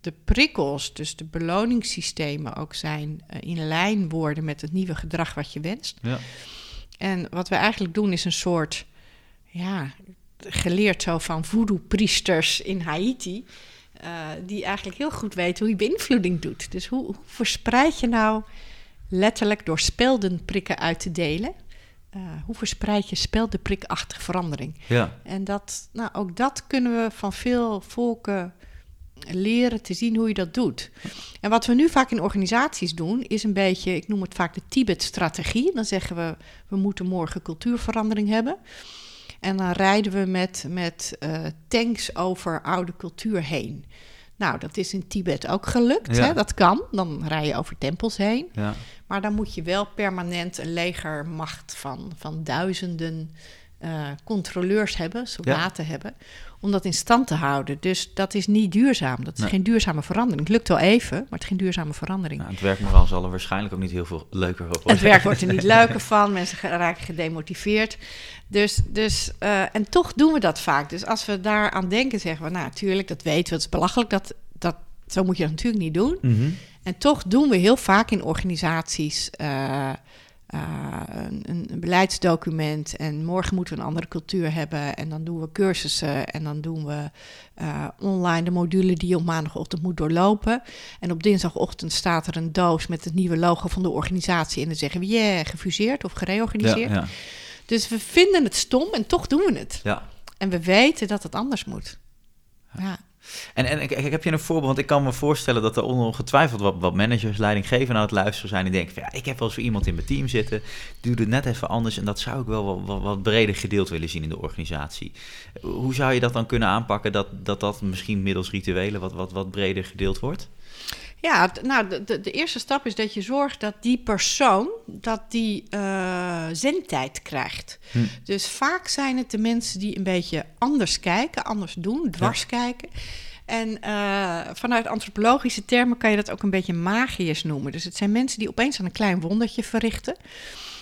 de prikkels, dus de beloningssystemen ook zijn, in lijn worden met het nieuwe gedrag wat je wenst. ja. En wat we eigenlijk doen is een soort, ja, geleerd zo van voodoo-priesters in Haiti. eh, die eigenlijk heel goed weten hoe je beïnvloeding doet. Dus hoe, hoe verspreid je nou letterlijk door speldenprikken uit te delen? eh, hoe verspreid je speldenprikachtige verandering? ja. En dat, nou, ook dat kunnen we van veel volken leren te zien hoe je dat doet. En wat we nu vaak in organisaties doen, is een beetje, ik noem het vaak de Tibet-strategie. Dan zeggen we, we moeten morgen cultuurverandering hebben. En dan rijden we met, met eh, tanks over oude cultuur heen. Nou, dat is in Tibet ook gelukt. Ja. Hè? Dat kan. Dan rij je over tempels heen. ja. Maar dan moet je wel permanent een legermacht van, van duizenden eh, controleurs hebben, soldaten hebben, om dat in stand te houden. Dus dat is niet duurzaam. Dat is Nee. geen duurzame verandering. Het lukt wel even, maar het is geen duurzame verandering. Nou, het werkmoraal zal er waarschijnlijk ook niet heel veel leuker op worden. Het werk wordt er niet leuker van, mensen raken gedemotiveerd. Dus, dus, eh, en toch doen we dat vaak. Dus als we daaraan denken, zeggen we, nou natuurlijk, dat weten we, het is belachelijk, dat, dat, zo moet je dat natuurlijk niet doen. Mhm. En toch doen we heel vaak in organisaties eh, eh, een, een beleidsdocument. En morgen moeten we een andere cultuur hebben. En dan doen we cursussen. En dan doen we online de module die je op maandagochtend moet doorlopen. En op dinsdagochtend staat er een doos met het nieuwe logo van de organisatie. En dan zeggen we, yeah, gefuseerd of Ja, gereorganiseerd. ja, Dus we vinden het stom en toch doen we het. ja. En we weten dat het anders moet. Ja. En, en ik, ik heb je een voorbeeld, want ik kan me voorstellen dat er ongetwijfeld wat, wat managers, leidinggeven aan het luisteren zijn. Die denken van ja, ik heb wel zo iemand in mijn team zitten, die doet het net even anders. En dat zou ik wel wat, wat, wat breder gedeeld willen zien in de organisatie. Hoe zou je dat dan kunnen aanpakken dat dat, dat misschien middels rituelen wat, wat, wat breder gedeeld wordt? Ja, nou, de, de, de eerste stap is dat je zorgt dat die persoon dat die eh, zendtijd krijgt. Hm. Dus vaak zijn het de mensen die een beetje anders kijken, anders doen, dwars kijken. En eh, vanuit antropologische termen kan je dat ook een beetje magiërs noemen. Dus het zijn mensen die opeens aan een klein wondertje verrichten.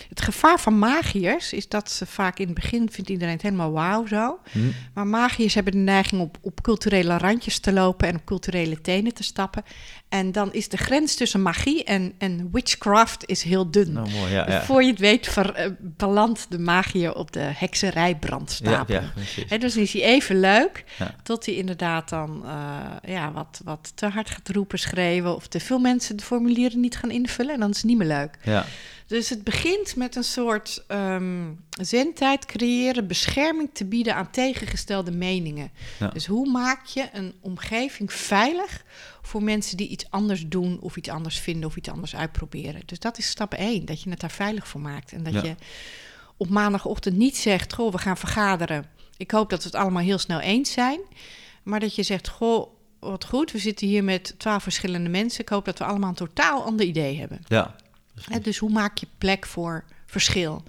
Het gevaar van magiërs is dat ze vaak in het begin vindt iedereen het helemaal wauw zo. Hm? Maar magiërs hebben de neiging op, op culturele randjes te lopen en op culturele tenen te stappen. En dan is de grens tussen magie en, en witchcraft is heel dun. Nou, mooi, ja. Ja. voor je het weet ver, eh, belandt de magier op de hekserijbrandstapel. Ja, dus is hij even leuk, tot hij inderdaad dan eh, ja, wat, wat te hard gaat roepen, schreeuwen... of te veel mensen de formulieren niet gaan invullen en dan is het niet meer leuk. Ja, Dus het begint met een soort ehm zendtijd creëren, bescherming te bieden aan tegengestelde meningen. Dus hoe maak je een omgeving veilig voor mensen die iets anders doen of iets anders vinden of iets anders uitproberen? Dus dat is stap één, dat je het daar veilig voor maakt. En dat Ja. je op maandagochtend niet zegt, goh, we gaan vergaderen. Ik hoop dat we het allemaal heel snel eens zijn. Maar dat je zegt, goh, wat goed, we zitten hier met twaalf verschillende mensen. Ik hoop dat we allemaal een totaal ander idee hebben. ja. Dus hoe maak je plek voor verschil?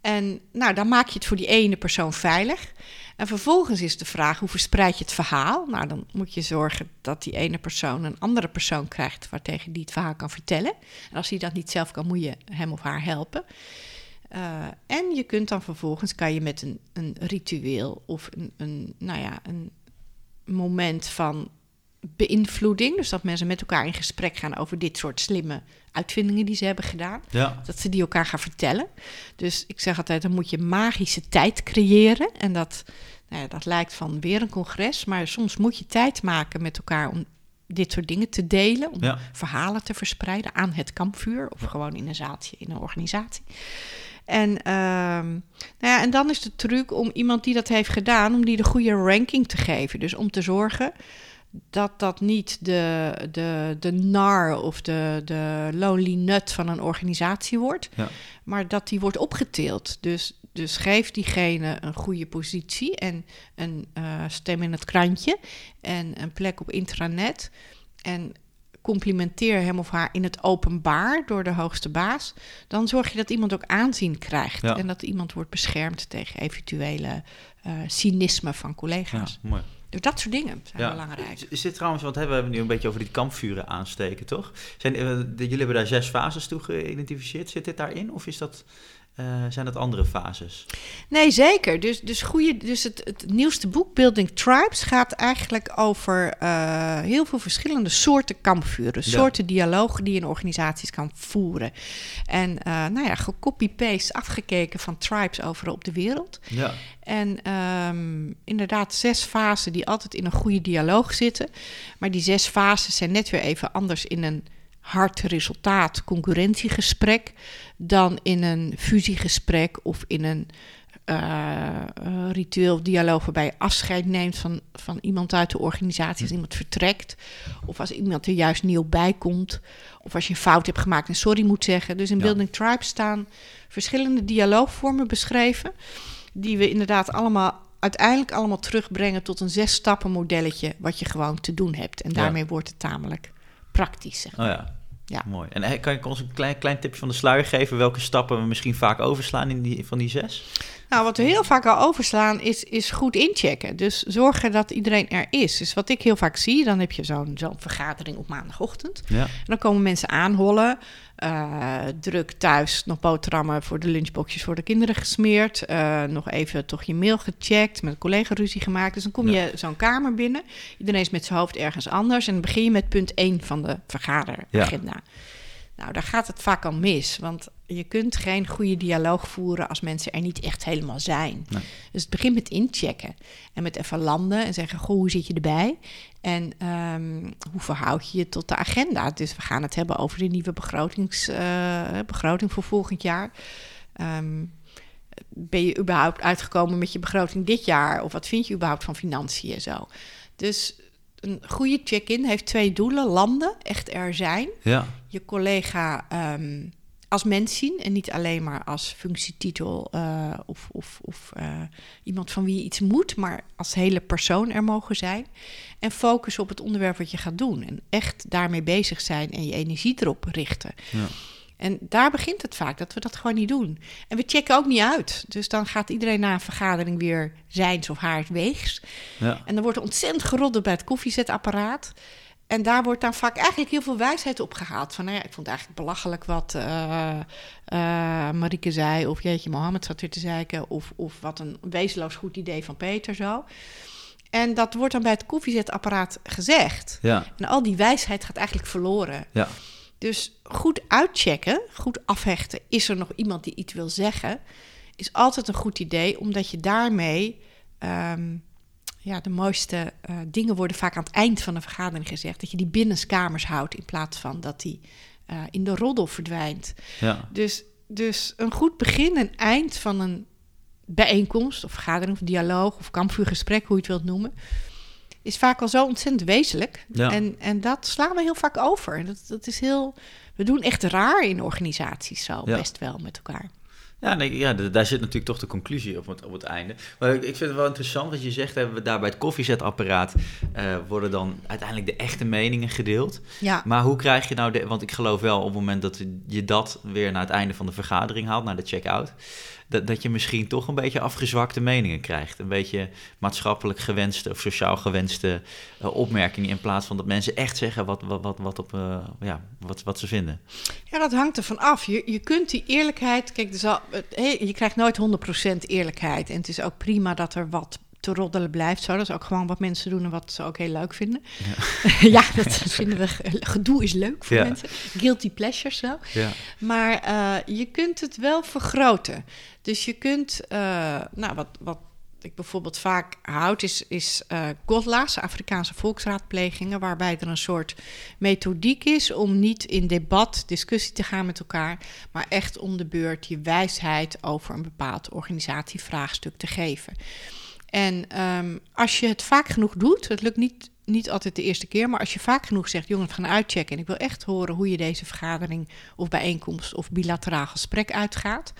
En nou, dan maak je het voor die ene persoon veilig. En vervolgens is de vraag, hoe verspreid je het verhaal? Nou, dan moet je zorgen dat die ene persoon een andere persoon krijgt... waartegen die het verhaal kan vertellen. En als hij dat niet zelf kan, moet je hem of haar helpen. Eh, en je kunt dan vervolgens, kan je met een, een ritueel of een, een, nou ja, een moment van beïnvloeding. Dus dat mensen met elkaar in gesprek gaan over dit soort slimme uitvindingen die ze hebben gedaan. Ja. Dat ze die elkaar gaan vertellen. Dus ik zeg altijd, dan moet je magische tijd creëren. En dat, nou ja, dat lijkt van weer een congres. Maar soms moet je tijd maken met elkaar om dit soort dingen te delen. Om Ja. verhalen te verspreiden aan het kampvuur. Of gewoon in een zaaltje in een organisatie. En, ehm, nou ja, en dan is de truc om iemand die dat heeft gedaan, om die de goede ranking te geven. Dus om te zorgen dat dat niet de, de, de nar of de, de lonely nut van een organisatie wordt, Ja. maar dat die wordt opgetild. Dus, dus geef diegene een goede positie en een eh, stem in het krantje en een plek op intranet. En complimenteer hem of haar in het openbaar door de hoogste baas. Dan zorg je dat iemand ook aanzien krijgt. Ja. En dat iemand wordt beschermd tegen eventuele eh, cynisme van Ja, collega's. mooi. Dus dat soort dingen zijn Ja. belangrijk. Is- Is dit trouwens, want hè, we hebben nu een beetje over die kampvuren aansteken, toch? Zijn, eh, jullie hebben daar zes fases toe geïdentificeerd. Zit dit daarin? Of is dat, eh, zijn dat andere fases? Nee, zeker. Dus, dus, goede, dus het, het nieuwste boek, Building Tribes, gaat eigenlijk over eh, heel veel verschillende soorten kampvuren. Ja. Soorten dialogen die je in organisaties kan voeren. En eh, nou ja, gecopy-paste, afgekeken van tribes overal op de wereld. Ja. En ehm, inderdaad, zes fasen die altijd in een goede dialoog zitten. Maar die zes fases zijn net weer even anders in een hard resultaat concurrentiegesprek dan in een fusiegesprek of in een eh, eh, ritueel dialoog waarbij je afscheid neemt van, van iemand uit de organisatie als iemand vertrekt of als iemand er juist nieuw bij komt of als je een fout hebt gemaakt en sorry moet zeggen. Dus in Ja. Building Tribes staan verschillende dialoogvormen beschreven die we inderdaad allemaal uiteindelijk allemaal terugbrengen tot een zes stappen modelletje wat je gewoon te doen hebt en Ja. daarmee wordt het tamelijk praktisch. Zeg. maar. Oh ja. Ja. Mooi. En eh, kan je ons een klein, klein tipje van de sluier geven welke stappen we misschien vaak overslaan in die, van die zes? Nou, wat we heel vaak al overslaan is, is goed inchecken. Dus zorgen dat iedereen er is. Dus wat ik heel vaak zie, dan heb je zo'n zo'n vergadering op maandagochtend. Ja. En dan komen mensen aanhollen. eh, druk thuis, nog boterhammen voor de lunchboxjes voor de kinderen gesmeerd. eh, nog even toch je mail gecheckt, met een collega ruzie gemaakt. Dus dan kom je zo'n kamer binnen. Iedereen is met zijn hoofd ergens anders. En dan begin je met punt 1 van de vergaderagenda. Nou, daar gaat het vaak al mis. Want je kunt geen goede dialoog voeren als mensen er niet echt helemaal zijn. Nee. Dus het begint met inchecken. En met even landen en zeggen, goh, hoe zit je erbij? En ehm, hoe verhoud je je tot de agenda? Dus we gaan het hebben over de nieuwe begrotings, eh, begroting voor volgend jaar. Ehm, ben je überhaupt uitgekomen met je begroting dit jaar? Of wat vind je überhaupt van financiën en zo? Dus een goede check-in heeft twee doelen. Landen, echt er zijn Ja. je collega ehm, als mens zien en niet alleen maar als functietitel eh, of, of, of eh, iemand van wie je iets moet, maar als hele persoon er mogen zijn. En focus op het onderwerp wat je gaat doen en echt daarmee bezig zijn en je energie erop richten. Ja. En daar begint het vaak, dat we dat gewoon niet doen. En we checken ook niet uit. Dus dan gaat iedereen na een vergadering weer zijns of haar weegs. Ja. En dan wordt er ontzettend geroddeld bij het koffiezetapparaat. En daar wordt dan vaak eigenlijk heel veel wijsheid opgehaald. Van, nou ja, ik vond het eigenlijk belachelijk wat eh, Marieke zei. Of jeetje, Mohammed zat weer te zeiken. Of, of wat een wezenloos goed idee van Peter zo. En dat wordt dan bij het koffiezetapparaat gezegd. Ja. En al die wijsheid gaat eigenlijk verloren. Ja. Dus goed uitchecken, goed afhechten. Is er nog iemand die iets wil zeggen? Is altijd een goed idee, omdat je daarmee. ehm, ja, de mooiste eh, dingen worden vaak aan het eind van een vergadering gezegd. Dat je die binnenskamers houdt in plaats van dat die eh, in de roddel verdwijnt. Ja. Dus, dus een goed begin en eind van een bijeenkomst of vergadering of dialoog of kampvuurgesprek, hoe je het wilt noemen, is vaak al zo ontzettend wezenlijk. Ja. En, en dat slaan we heel vaak over. En Dat, dat is heel. We doen echt raar in organisaties zo, Ja. best wel met elkaar. Ja, nee, ja, daar zit natuurlijk toch de conclusie op het, op het einde. Maar ik ik vind het wel interessant wat je zegt. Hebben we daar bij het koffiezetapparaat eh, worden dan uiteindelijk de echte meningen gedeeld. Ja. Maar hoe krijg je nou de... Want ik geloof wel op het moment dat je dat weer naar het einde van de vergadering haalt, naar de check-out, dat, dat je misschien toch een beetje afgezwakte meningen krijgt. Een beetje maatschappelijk gewenste of sociaal gewenste eh, opmerkingen in plaats van dat mensen echt zeggen wat, wat, wat, wat, op, eh, ja, wat, wat ze vinden. Ja, dat hangt ervan af. Je, je kunt die eerlijkheid... Kijk, hé, je krijgt nooit 100% eerlijkheid. En het is ook prima dat er wat te roddelen blijft zo. Dat is ook gewoon wat mensen doen en wat ze ook heel leuk vinden. Ja, ja dat vinden we... Gedoe is leuk voor Ja. mensen. Guilty pleasures zo. Ja. Maar eh, je kunt het wel vergroten. Dus je kunt, eh, nou, wat, wat ik bijvoorbeeld vaak houd, is, is GODLA's, Afrikaanse volksraadplegingen, waarbij er een soort methodiek is om niet in debat, discussie te gaan met elkaar, maar echt om de beurt je wijsheid over een bepaald organisatievraagstuk te geven. En ehm, als je het vaak genoeg doet, het lukt niet, niet altijd de eerste keer, maar als je vaak genoeg zegt, jongen, we gaan uitchecken en ik wil echt horen hoe je deze vergadering of bijeenkomst of bilateraal gesprek uitgaat.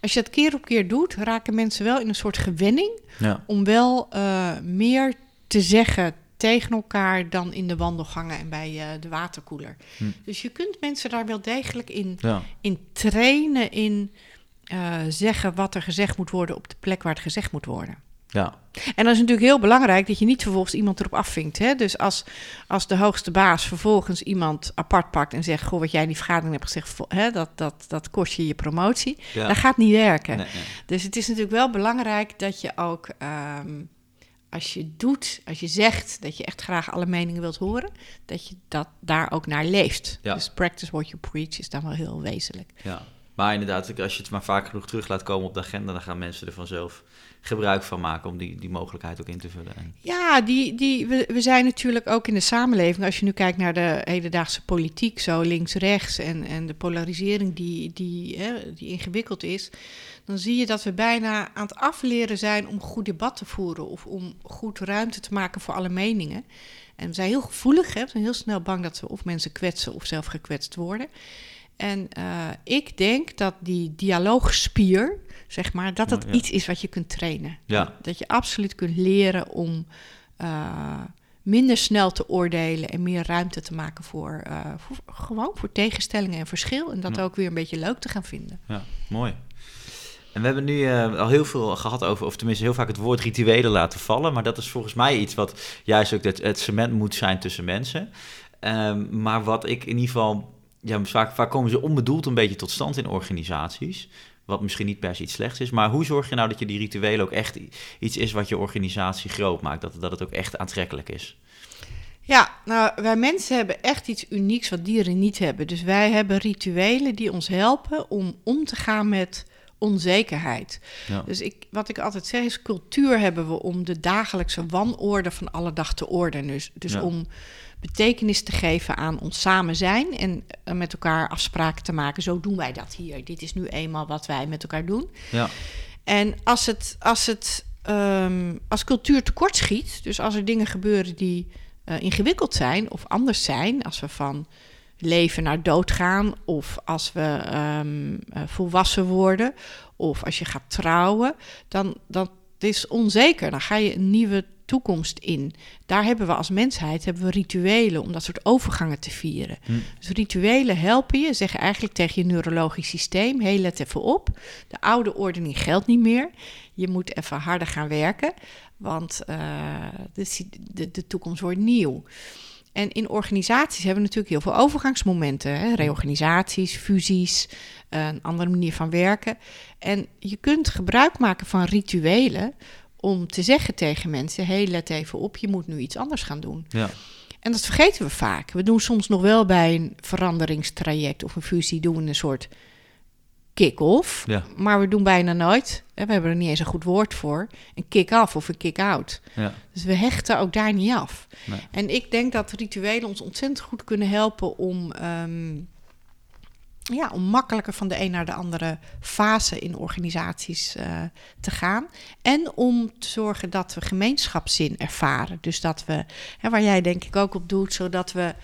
Als je dat keer op keer doet, raken mensen wel in een soort gewenning Ja. om wel eh, meer te zeggen tegen elkaar dan in de wandelgangen en bij eh, de waterkoeler. Hm. Dus je kunt mensen daar wel degelijk in, Ja. in trainen, in eh, zeggen wat er gezegd moet worden op de plek waar het gezegd moet worden. Ja. En dan is natuurlijk heel belangrijk dat je niet vervolgens iemand erop afvinkt. Hè? Dus als, als de hoogste baas vervolgens iemand apart pakt en zegt: Goh, wat jij in die vergadering hebt gezegd, hè, dat, dat, dat kost je je promotie. Ja. Dat gaat niet werken. Nee, nee. Dus het is natuurlijk wel belangrijk dat je ook, ehm, als je doet, als je zegt dat je echt graag alle meningen wilt horen, dat je dat daar ook naar leeft. Ja. Dus practice what you preach is dan wel heel wezenlijk. Ja, maar inderdaad, als je het maar vaak genoeg terug laat komen op de agenda, dan gaan mensen er vanzelf gebruik van maken om die, die mogelijkheid ook in te vullen. En, Ja, die, die, we, we zijn natuurlijk ook in de samenleving, als je nu kijkt naar de hedendaagse politiek, zo links-rechts en, en de polarisering die, die, hè, die ingewikkeld is, dan zie je dat we bijna aan het afleren zijn om goed debat te voeren of om goed ruimte te maken voor alle meningen. En we zijn heel gevoelig, hè? we zijn heel snel bang dat we of mensen kwetsen of zelf gekwetst worden. En eh, ik denk dat die dialoogspier, zeg maar, dat dat Ja. iets is wat je kunt trainen. Ja. Dat je absoluut kunt leren om eh, minder snel te oordelen en meer ruimte te maken voor, eh, voor gewoon voor tegenstellingen en verschil. En dat ook weer een beetje leuk te gaan vinden. ja, mooi. En we hebben nu al heel veel gehad over, of tenminste heel vaak het woord rituelen laten vallen. Maar dat is volgens mij iets wat juist ook het, het cement moet zijn tussen mensen. Ehm, maar wat ik in ieder geval, ja, vaak, vaak komen ze onbedoeld een beetje tot stand in organisaties. Wat misschien niet per se iets slechts is. Maar hoe zorg je nou dat je die rituelen ook echt iets is wat je organisatie groot maakt? Dat, dat het ook echt aantrekkelijk is. Ja, nou, wij mensen hebben echt iets unieks wat dieren niet hebben. Dus wij hebben rituelen die ons helpen om om te gaan met onzekerheid. Ja. Dus ik, wat ik altijd zeg is, cultuur hebben we om de dagelijkse wanorde van alle dag te ordenen. Dus, dus Ja. om betekenis te geven aan ons samen zijn en eh, met elkaar afspraken te maken. Zo doen wij dat hier. Dit is nu eenmaal wat wij met elkaar doen. Ja, En als het, als het ehm, als cultuur tekort schiet, dus als er dingen gebeuren die eh, ingewikkeld zijn of anders zijn, als we van leven naar dood gaan, of als we ehm, eh, volwassen worden, of als je gaat trouwen, dan dat is onzeker. Dan ga je een nieuwe toekomst in. Daar hebben we als mensheid hebben we rituelen om dat soort overgangen te vieren. Hm. Dus rituelen helpen je, zeggen eigenlijk tegen je neurologisch systeem: hé, let even op. De oude ordening geldt niet meer. Je moet even harder gaan werken, want eh, de, de, de toekomst wordt nieuw. En in organisaties hebben we natuurlijk heel veel overgangsmomenten. Hè? Reorganisaties, fusies, een andere manier van werken. En je kunt gebruik maken van rituelen om te zeggen tegen mensen: hé, hey, let even op, je moet nu iets anders gaan doen. ja, En dat vergeten we vaak. We doen soms nog wel bij een veranderingstraject of een fusie doen we een soort kick-off. ja, Maar we doen bijna nooit, hè, we hebben er niet eens een goed woord voor, een kick-off of een kick-out. ja. Dus we hechten ook daar niet af. Nee. En ik denk dat rituelen ons ontzettend goed kunnen helpen om, ehm, ja, om makkelijker van de een naar de andere fase in organisaties eh, te gaan. En om te zorgen dat we gemeenschapszin ervaren. Dus dat we, hè, waar jij denk ik ook op doet, zodat we.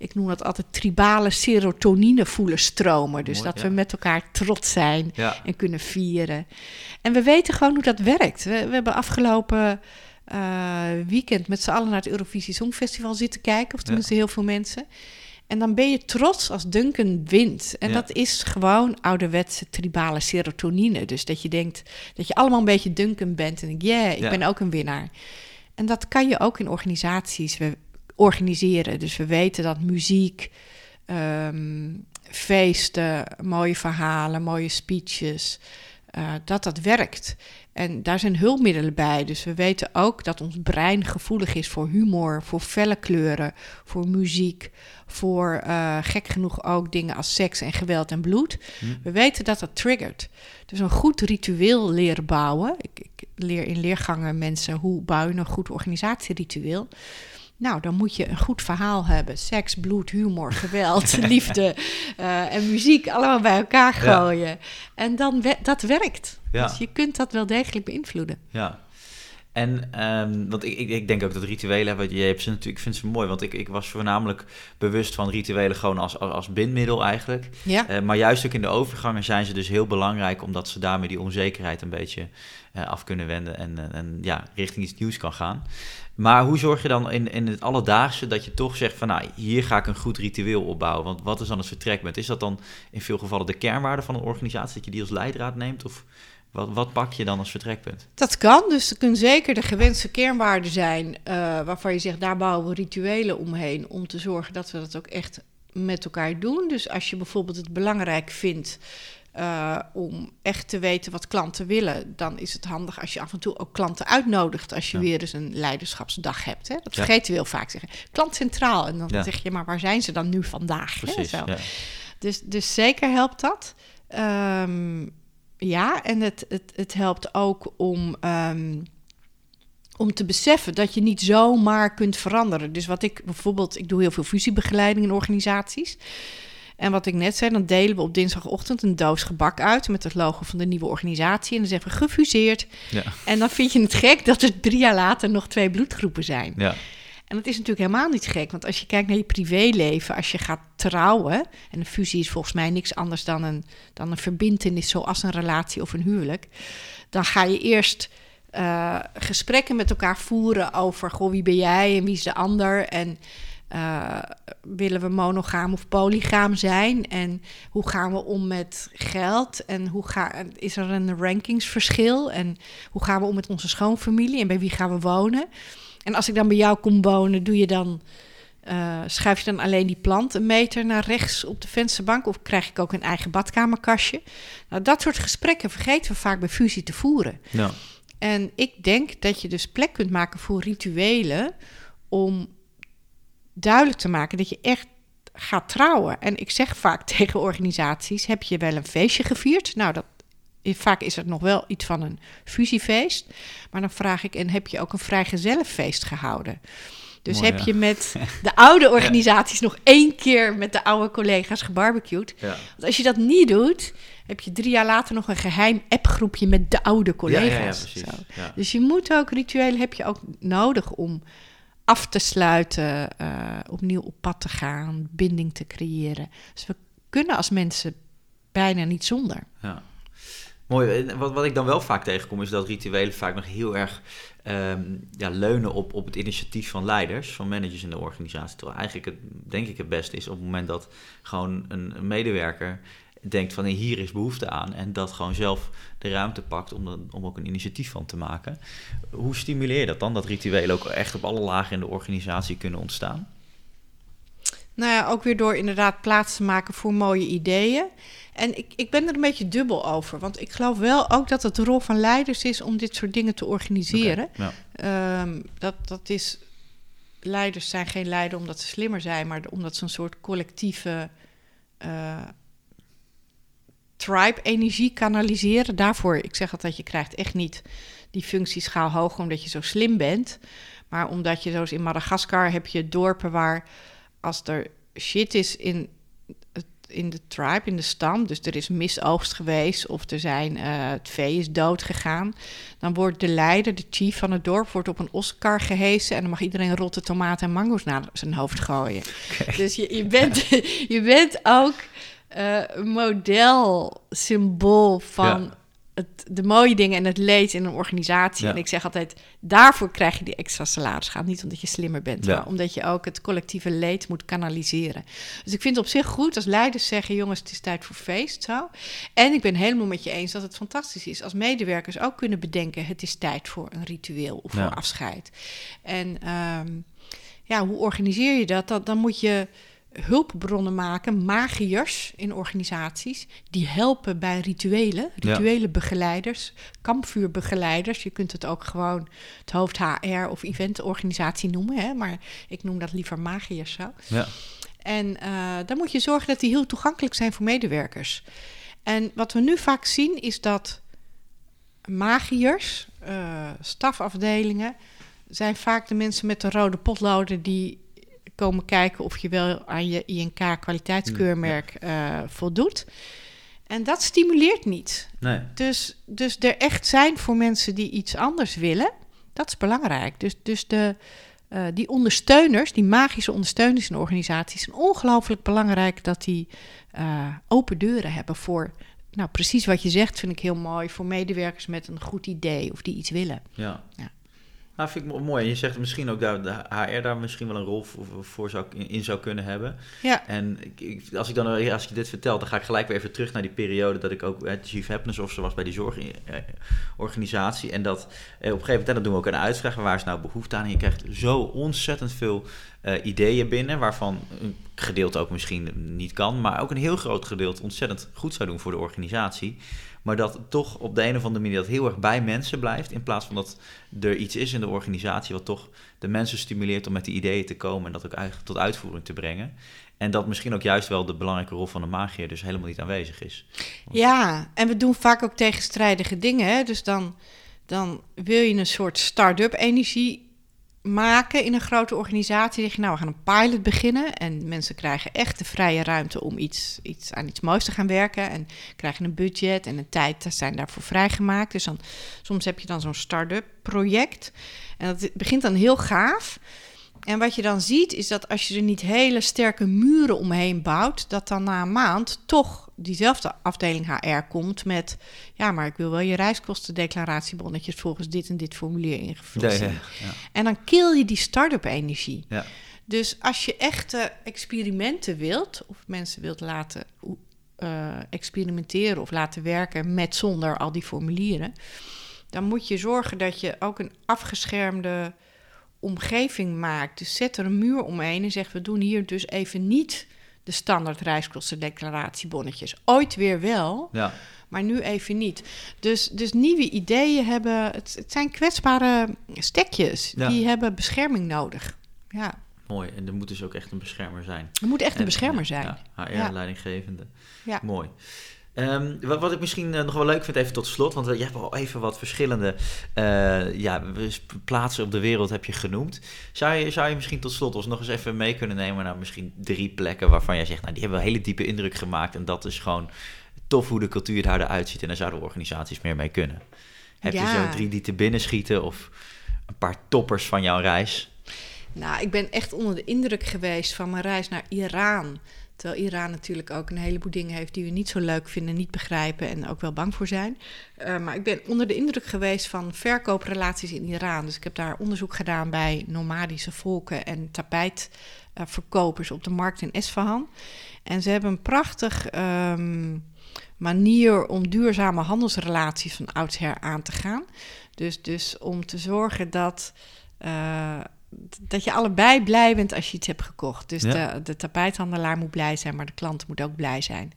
Ik noem dat altijd tribale serotonine voelen stromen. Dus Mooi, dat ja. we met elkaar trots zijn ja. en kunnen vieren. En we weten gewoon hoe dat werkt. We, we hebben afgelopen eh, weekend met z'n allen naar het Eurovisie Songfestival zitten kijken, of tenminste heel veel mensen. En dan ben je trots als Duncan wint. En Ja. dat is gewoon ouderwetse tribale serotonine. Dus dat je denkt dat je allemaal een beetje Duncan bent. En denk, yeah, ik Ja. ben ook een winnaar. En dat kan je ook in organisaties we organiseren. Dus we weten dat muziek, ehm, feesten, mooie verhalen, mooie speeches, eh, dat dat werkt. En daar zijn hulpmiddelen bij. Dus we weten ook dat ons brein gevoelig is voor humor, voor felle kleuren, voor muziek, voor uh, gek genoeg ook dingen als seks en geweld en bloed. Hm. We weten dat dat triggert. Dus een goed ritueel leren bouwen. Ik, ik leer in leergangen mensen hoe bouw je een goed organisatieritueel. Nou, dan moet je een goed verhaal hebben. Seks, bloed, humor, geweld, liefde uh, en muziek allemaal bij elkaar gooien. En dan dat werkt. Ja. Dus je kunt dat wel degelijk beïnvloeden. Ja. En, um, want ik, ik, ik, denk ook dat rituelen hebben, je hebt ze natuurlijk, ik vind ze mooi, want ik, ik was voornamelijk bewust van rituelen gewoon als, als, als bindmiddel eigenlijk. Ja. Uh, maar juist ook in de overgangen zijn ze dus heel belangrijk, omdat ze daarmee die onzekerheid een beetje uh, af kunnen wenden en, en ja, richting iets nieuws kan gaan. Maar hoe zorg je dan in, in het alledaagse dat je toch zegt van nou, hier ga ik een goed ritueel opbouwen? Want wat is dan het vertrekpunt? Is dat dan in veel gevallen de kernwaarde van een organisatie, dat je die als leidraad neemt? Of wat, wat pak je dan als vertrekpunt? Dat kan, dus het kunnen zeker de gewenste kernwaarden zijn uh, waarvan je zegt daar bouwen we rituelen omheen om te zorgen dat we dat ook echt met elkaar doen. Dus als je bijvoorbeeld het belangrijk vindt uh, om echt te weten wat klanten willen, dan is het handig als je af en toe ook klanten uitnodigt als je weer eens een leiderschapsdag hebt. Hè? Dat vergeten we heel vaak zeggen. Klant centraal. En dan zeg je, maar waar zijn ze dan nu vandaag? Precies, hè? Zo. Dus, dus zeker helpt dat. Um, ja, en het, het, het helpt ook om. Um, om te beseffen dat je niet zomaar kunt veranderen. Dus wat ik bijvoorbeeld, ik doe heel veel fusiebegeleiding in organisaties. En wat ik net zei, dan delen we op dinsdagochtend een doos gebak uit met het logo van de nieuwe organisatie. En dan zeggen we gefuseerd. Ja. En dan vind je het gek dat er drie jaar later nog twee bloedgroepen zijn. Ja. En dat is natuurlijk helemaal niet gek, want als je kijkt naar je privéleven, als je gaat trouwen, en een fusie is volgens mij niks anders dan een, dan een verbindenis, zoals een relatie of een huwelijk, dan ga je eerst uh, gesprekken met elkaar voeren over, goh, wie ben jij en wie is de ander? En uh, willen we monogaam of polygaam zijn? En hoe gaan we om met geld? En hoe ga, is er een rankingsverschil? En hoe gaan we om met onze schoonfamilie? En bij wie gaan we wonen? En als ik dan bij jou kom wonen, doe je dan, uh, schuif je dan alleen die plant een meter naar rechts op de vensterbank? Of krijg ik ook een eigen badkamerkastje? Nou, dat soort gesprekken vergeten we vaak bij fusie te voeren. Ja. En ik denk dat je dus plek kunt maken voor rituelen om duidelijk te maken dat je echt gaat trouwen. En ik zeg vaak tegen organisaties: heb je wel een feestje gevierd? Nou, dat, vaak is het nog wel iets van een fusiefeest. Maar dan vraag ik: en heb je ook een vrijgezellenfeest gehouden? Dus heb je met de oude organisaties nog één keer met de oude collega's gebarbecued? Ja. Want als je dat niet doet, heb je drie jaar later nog een geheim appgroepje met de oude collega's. Dus je moet ook rituelen heb je ook nodig om af te sluiten, uh, opnieuw op pad te gaan, binding te creëren. Dus we kunnen als mensen bijna niet zonder. Ja. Mooi. Wat, wat ik dan wel vaak tegenkom, is dat rituelen vaak nog heel erg um, ja, leunen op, op het initiatief van leiders, van managers in de organisatie. Terwijl eigenlijk het, denk ik, het beste is op het moment dat gewoon een medewerker denkt van hier is behoefte aan en dat gewoon zelf de ruimte pakt om, er, om ook een initiatief van te maken. Hoe stimuleer je dat dan, dat rituelen ook echt op alle lagen in de organisatie kunnen ontstaan? Nou ja, ook weer door inderdaad plaats te maken voor mooie ideeën. En ik, ik ben er een beetje dubbel over. Want ik geloof wel ook dat het de rol van leiders is om dit soort dingen te organiseren. Ehm, dat, dat is. Leiders zijn geen leider omdat ze slimmer zijn, maar omdat ze een soort collectieve uh, tribe-energie kanaliseren. Daarvoor, ik zeg altijd, je krijgt echt niet die functieschaal hoog omdat je zo slim bent. Maar omdat je, zoals in Madagaskar, heb je dorpen waar als er shit is in, in de tribe, in de stam, dus er is misoogst geweest of er zijn, uh, het vee is dood gegaan, dan wordt de leider, de chief van het dorp, wordt op een Oscar gehesen en dan mag iedereen rotte tomaten en mango's naar zijn hoofd gooien. Dus je, je, bent, je bent ook uh, model, symbool van het, de mooie dingen en het leed in een organisatie. En ik zeg altijd, daarvoor krijg je die extra salaris. Gaat niet omdat je slimmer bent, maar omdat je ook het collectieve leed moet kanaliseren. Dus ik vind het op zich goed als leiders zeggen, jongens, het is tijd voor feest. Zo. En ik ben helemaal met je eens dat het fantastisch is als medewerkers ook kunnen bedenken, het is tijd voor een ritueel of voor afscheid. En um, ja, hoe organiseer je dat? Dan, dan moet je hulpbronnen maken, magiërs in organisaties, die helpen bij rituelen, Ja. rituele begeleiders, kampvuurbegeleiders. Je kunt het ook gewoon het hoofd HR of eventorganisatie noemen, hè, maar ik noem dat liever magiërs zo. Ja. En eh, dan moet je zorgen dat die heel toegankelijk zijn voor medewerkers. En wat we nu vaak zien is dat magiërs, eh, stafafdelingen, zijn vaak de mensen met de rode potloden die komen kijken of je wel aan je INK kwaliteitskeurmerk eh, voldoet. En dat stimuleert niet. Nee. Dus, dus er echt zijn voor mensen die iets anders willen, dat is belangrijk. Dus, dus de, eh, die ondersteuners, die magische ondersteuners in organisaties, zijn ongelooflijk belangrijk dat die eh, open deuren hebben voor, nou precies wat je zegt, vind ik heel mooi, voor medewerkers met een goed idee of die iets willen. Ja. Ja. Nou, vind ik mo- mooi. En je zegt misschien ook dat de HR daar misschien wel een rol voor, zou, in, zou kunnen hebben. Ja, En ik, als ik dan als je dit vertelt, dan ga ik gelijk weer even terug naar die periode dat ik ook het Chief Happiness Officer was bij die zorgorganisatie. En dat eh, op een gegeven moment, en dan doen we ook een uitvraag, waar is nou behoefte aan? En je krijgt zo ontzettend veel eh, ideeën binnen, waarvan een gedeelte ook misschien niet kan, maar ook een heel groot gedeelte ontzettend goed zou doen voor de organisatie. Maar dat toch op de een of andere manier dat heel erg bij mensen blijft, in plaats van dat er iets is in de organisatie wat toch de mensen stimuleert om met die ideeën te komen en dat ook eigenlijk tot uitvoering te brengen. En dat misschien ook juist wel de belangrijke rol van de magier dus helemaal niet aanwezig is. Ja, en we doen vaak ook tegenstrijdige dingen. Hè? Dus dan, dan wil je een soort start-up energie maken in een grote organisatie. Zeg je, nou, we gaan een pilot beginnen. En mensen krijgen echt de vrije ruimte om iets, iets aan iets moois te gaan werken. En krijgen een budget en een tijd zijn daarvoor vrijgemaakt. Dus dan, soms heb je dan zo'n start-up project. En dat begint dan heel gaaf. En wat je dan ziet is dat als je er niet hele sterke muren omheen bouwt, dat dan na een maand toch diezelfde afdeling HR komt met, ja, maar ik wil wel je reiskostendeclaratiebonnetjes volgens dit en dit formulier ingevuld Ja, ja, ja. En dan kill je die start-up energie. Ja. Dus als je echte experimenten wilt, of mensen wilt laten eh, experimenteren of laten werken met zonder al die formulieren, dan moet je zorgen dat je ook een afgeschermde omgeving maakt. Dus zet er een muur omheen en zeg: we doen hier dus even niet de standaard reiskostendeclaratiebonnetjes. Ooit weer wel, ja. maar nu even niet. Dus, dus nieuwe ideeën hebben. Het, het zijn kwetsbare stekjes. Ja. Die hebben bescherming nodig. Ja, Mooi. En er moet dus ook echt een beschermer zijn. er moet echt een En- beschermer zijn. Ja. leidinggevende. Ja. Mooi. Ehm, wat, wat ik misschien eh, nog wel leuk vind, even tot slot, want eh, je hebt al even wat verschillende eh, ja, plaatsen op de wereld heb je genoemd. Zou je, zou je misschien tot slot ons nog eens even mee kunnen nemen naar misschien drie plekken waarvan jij zegt, nou die hebben wel een hele diepe indruk gemaakt en dat is gewoon tof hoe de cultuur daar eruit ziet en daar zouden organisaties meer mee kunnen. Heb je zo drie die te binnen schieten of een paar toppers van jouw reis? Nou, ik ben echt onder de indruk geweest van mijn reis naar Iran. Terwijl Iran natuurlijk ook een heleboel dingen heeft die we niet zo leuk vinden, niet begrijpen en ook wel bang voor zijn. Eh, maar ik ben onder de indruk geweest van verkooprelaties in Iran. Dus ik heb daar onderzoek gedaan bij nomadische volken en tapijtverkopers op de markt in Esfahan. En ze hebben een prachtig ehm, manier om duurzame handelsrelaties van oudsher aan te gaan. Dus, dus om te zorgen dat, eh, dat je allebei blij bent als je iets hebt gekocht. Dus Ja. de, de tapijthandelaar moet blij zijn, maar de klant moet ook blij zijn.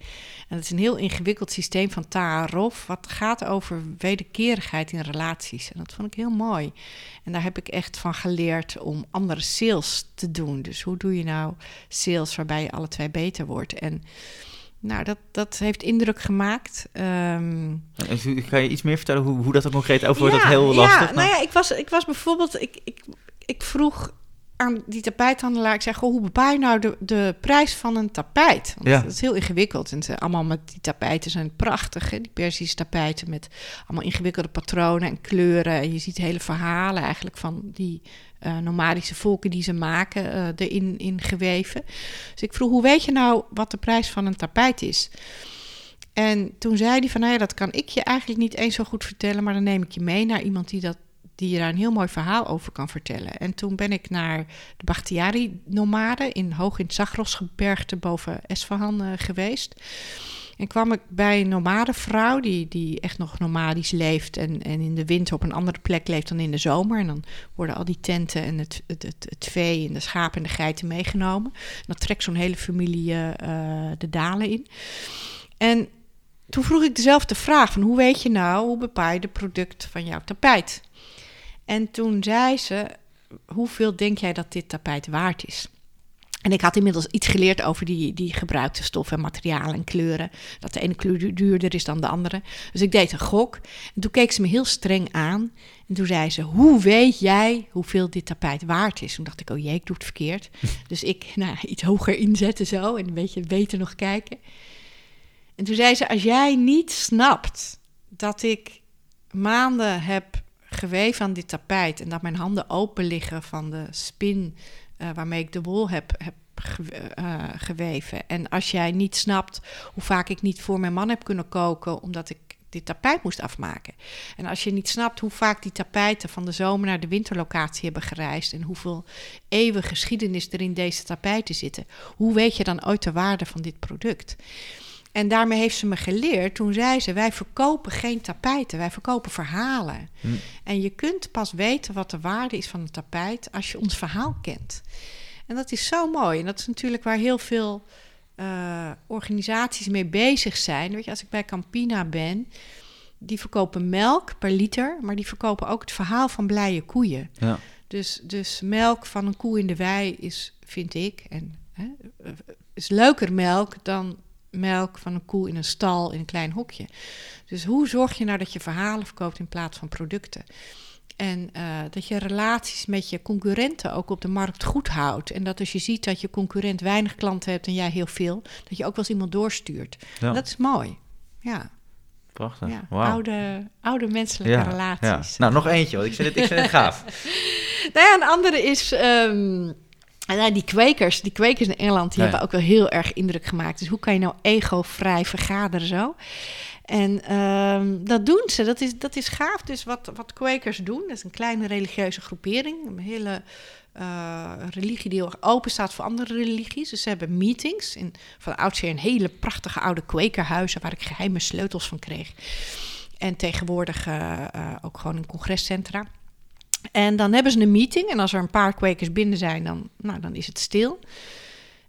En het is een heel ingewikkeld systeem van Taarov, wat gaat over wederkerigheid in relaties. En dat vond ik heel mooi. En daar heb ik echt van geleerd om andere sales te doen. Dus hoe doe je nou sales waarbij je alle twee beter wordt? En nou, dat, dat heeft indruk gemaakt. En hoe- Kan je iets meer vertellen hoe, hoe dat er concreet over wordt? Dat heel lastig. Ja, maar- nou ja, ik was, ik was bijvoorbeeld... Ik, ik, ik vroeg aan die tapijthandelaar... Ik zei, goh, hoe bepaal je nou de, de prijs van een tapijt? Want Ja. dat is heel ingewikkeld. En ze, allemaal met die tapijten zijn prachtig. Hè? Die Persische tapijten met allemaal ingewikkelde patronen en kleuren. En je ziet hele verhalen eigenlijk van die... eh, nomadische volken die ze maken, eh, erin in geweven. Dus ik vroeg, hoe weet je nou wat de prijs van een tapijt is? En toen zei hij van, nou ja, dat kan ik je eigenlijk niet eens zo goed vertellen, maar dan neem ik je mee naar iemand die, dat, die je daar een heel mooi verhaal over kan vertellen. En toen ben ik naar de Bakhtiari-nomaden in hoog in Zagrosgebergte boven Esfahan eh, geweest. En kwam ik bij een nomade vrouw, die, die echt nog nomadisch leeft en, en in de winter op een andere plek leeft dan in de zomer. En dan worden al die tenten en het, het, het, vee en de schapen en de geiten meegenomen. En dat trekt zo'n hele familie eh, de dalen in. En toen vroeg ik dezelfde vraag van hoe weet je nou, hoe bepaal je de product van jouw tapijt? En toen zei ze, hoeveel denk jij dat dit tapijt waard is? En ik had inmiddels iets geleerd over die, die gebruikte stoffen, materialen en kleuren. Dat de ene kleur duurder is dan de andere. Dus ik deed een gok. En toen keek ze me heel streng aan. En toen zei ze: Hoe weet jij hoeveel dit tapijt waard is? Toen dacht ik: Oh jee, ik doe het verkeerd. dus ik nou, iets hoger inzetten zo en een beetje beter nog kijken. En toen zei ze: Als jij niet snapt dat ik maanden heb geweven aan dit tapijt en dat mijn handen open liggen van de spin uh, waarmee ik de wol heb, heb uh, geweven. En als jij niet snapt hoe vaak ik niet voor mijn man heb kunnen koken omdat ik dit tapijt moest afmaken. En als je niet snapt hoe vaak die tapijten van de zomer naar de winterlocatie hebben gereisd en hoeveel eeuwen geschiedenis er in deze tapijten zitten, hoe weet je dan ooit de waarde van dit product? En daarmee heeft ze me geleerd. Toen zei ze: Wij verkopen geen tapijten, wij verkopen verhalen. Hm. En je kunt pas weten wat de waarde is van een tapijt als je ons verhaal kent. En dat is zo mooi. En dat is natuurlijk waar heel veel uh, organisaties mee bezig zijn. Weet je, als ik bij Campina ben, die verkopen melk per liter, maar die verkopen ook het verhaal van blije koeien. Ja. Dus, dus melk van een koe in de wei is, vind ik, en, hè, is leuker melk dan melk van een koe in een stal in een klein hokje. Dus hoe zorg je nou dat je verhalen verkoopt in plaats van producten? En uh, dat je relaties met je concurrenten ook op de markt goed houdt. En dat als je ziet dat je concurrent weinig klanten hebt en jij heel veel, dat je ook wel eens iemand doorstuurt. Ja. Dat is mooi. Ja. Prachtig. Ja, oude, oude menselijke relaties. Nou, nog eentje, want ik vind het, ik vind het gaaf. nou ja, een andere is. Um, en die kwekers, die kwekers in Engeland, die hebben ook wel heel erg indruk gemaakt. Dus hoe kan je nou ego-vrij vergaderen zo? En um, dat doen ze, dat is, dat is gaaf. Dus wat, wat kwekers doen, dat is een kleine religieuze groepering. Een hele uh, religie die heel open staat voor andere religies. Dus ze hebben meetings. In, van oudsher een hele prachtige oude kwekerhuizen... waar ik geheime sleutels van kreeg. En tegenwoordig uh, uh, ook gewoon een congrescentra. En dan hebben ze een meeting. En als er een paar kwekers binnen zijn, dan, nou, dan is het stil.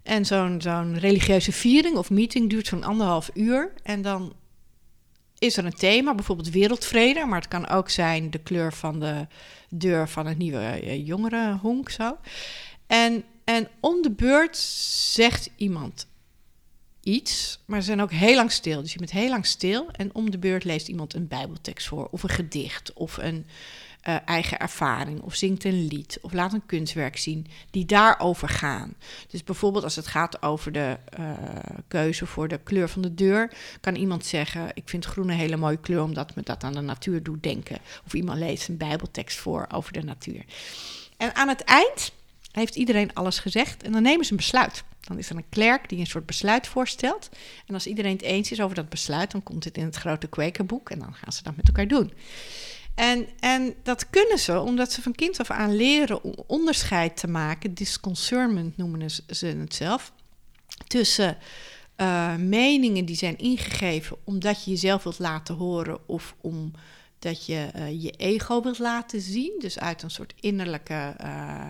En zo'n zo'n religieuze viering of meeting duurt zo'n anderhalf uur. En dan is er een thema, bijvoorbeeld wereldvrede. Maar het kan ook zijn de kleur van de deur van het nieuwe uh, jongerenhonk. Zo. En, en om de beurt zegt iemand iets, maar ze zijn ook heel lang stil. Dus je bent heel lang stil en om de beurt leest iemand een bijbeltekst voor... of een gedicht of een uh, eigen ervaring of zingt een lied of laat een kunstwerk zien die daarover gaan. Dus bijvoorbeeld als het gaat over de uh, keuze voor de kleur van de deur, kan iemand zeggen: Ik vind groen een hele mooie kleur omdat me dat aan de natuur doet denken. Of iemand leest een Bijbeltekst voor over de natuur. En aan het eind heeft iedereen alles gezegd en dan nemen ze een besluit. Dan is er een klerk die een soort besluit voorstelt. En als iedereen het eens is over dat besluit, dan komt het in het grote kwekerboek en dan gaan ze dat met elkaar doen. En, en dat kunnen ze omdat ze van kind af aan leren om onderscheid te maken, disconcernment noemen ze het zelf, tussen uh, meningen die zijn ingegeven omdat je jezelf wilt laten horen of omdat je uh, je ego wilt laten zien, dus uit een soort innerlijke uh,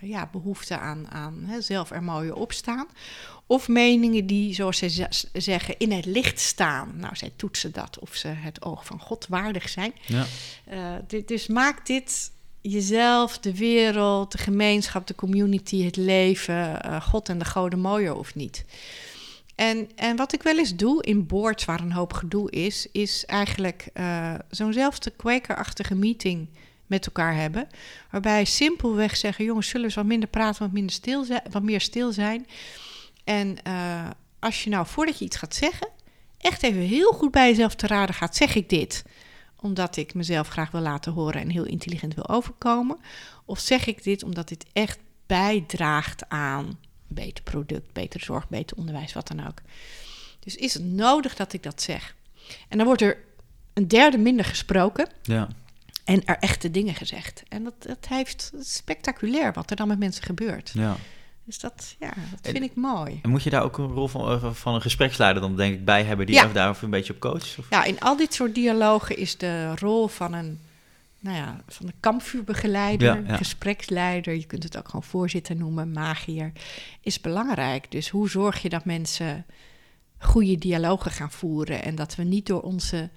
ja, behoefte aan, aan hè, zelf er mooier opstaan. Of meningen die, zoals ze zeggen, in het licht staan. Nou, zij toetsen dat of ze het oog van God waardig zijn. Ja. Uh, dus maak dit jezelf, de wereld, de gemeenschap, de community, het leven, uh, God en de goden mooier of niet. En, en wat ik wel eens doe in boards waar een hoop gedoe is, is eigenlijk zo'nzelfde kwekerachtige meeting met elkaar hebben. Waarbij simpelweg zeggen: jongens, zullen we wat minder praten, wat, minder stil zijn, wat meer stil zijn. En uh, als je nou voordat je iets gaat zeggen, echt even heel goed bij jezelf te raden gaat: zeg ik dit omdat ik mezelf graag wil laten horen en heel intelligent wil overkomen? Of zeg ik dit omdat dit echt bijdraagt aan beter product, beter zorg, beter onderwijs, wat dan ook? Dus is het nodig dat ik dat zeg? En dan wordt er een derde minder gesproken. Ja. En er echte dingen gezegd. En dat, dat heeft spectaculair wat er dan met mensen gebeurt. Ja. Dus dat, ja, dat vind ik mooi. En moet je daar ook een rol van, eh, van een gespreksleider dan denk ik bij hebben die Ja. jou daar een beetje op coacht? Of? Ja, in al dit soort dialogen is de rol van een, nou ja, van een kampvuurbegeleider, Ja, ja. gespreksleider, je kunt het ook gewoon voorzitter noemen, magier, is belangrijk. Dus hoe zorg je dat mensen goede dialogen gaan voeren en dat we niet door onze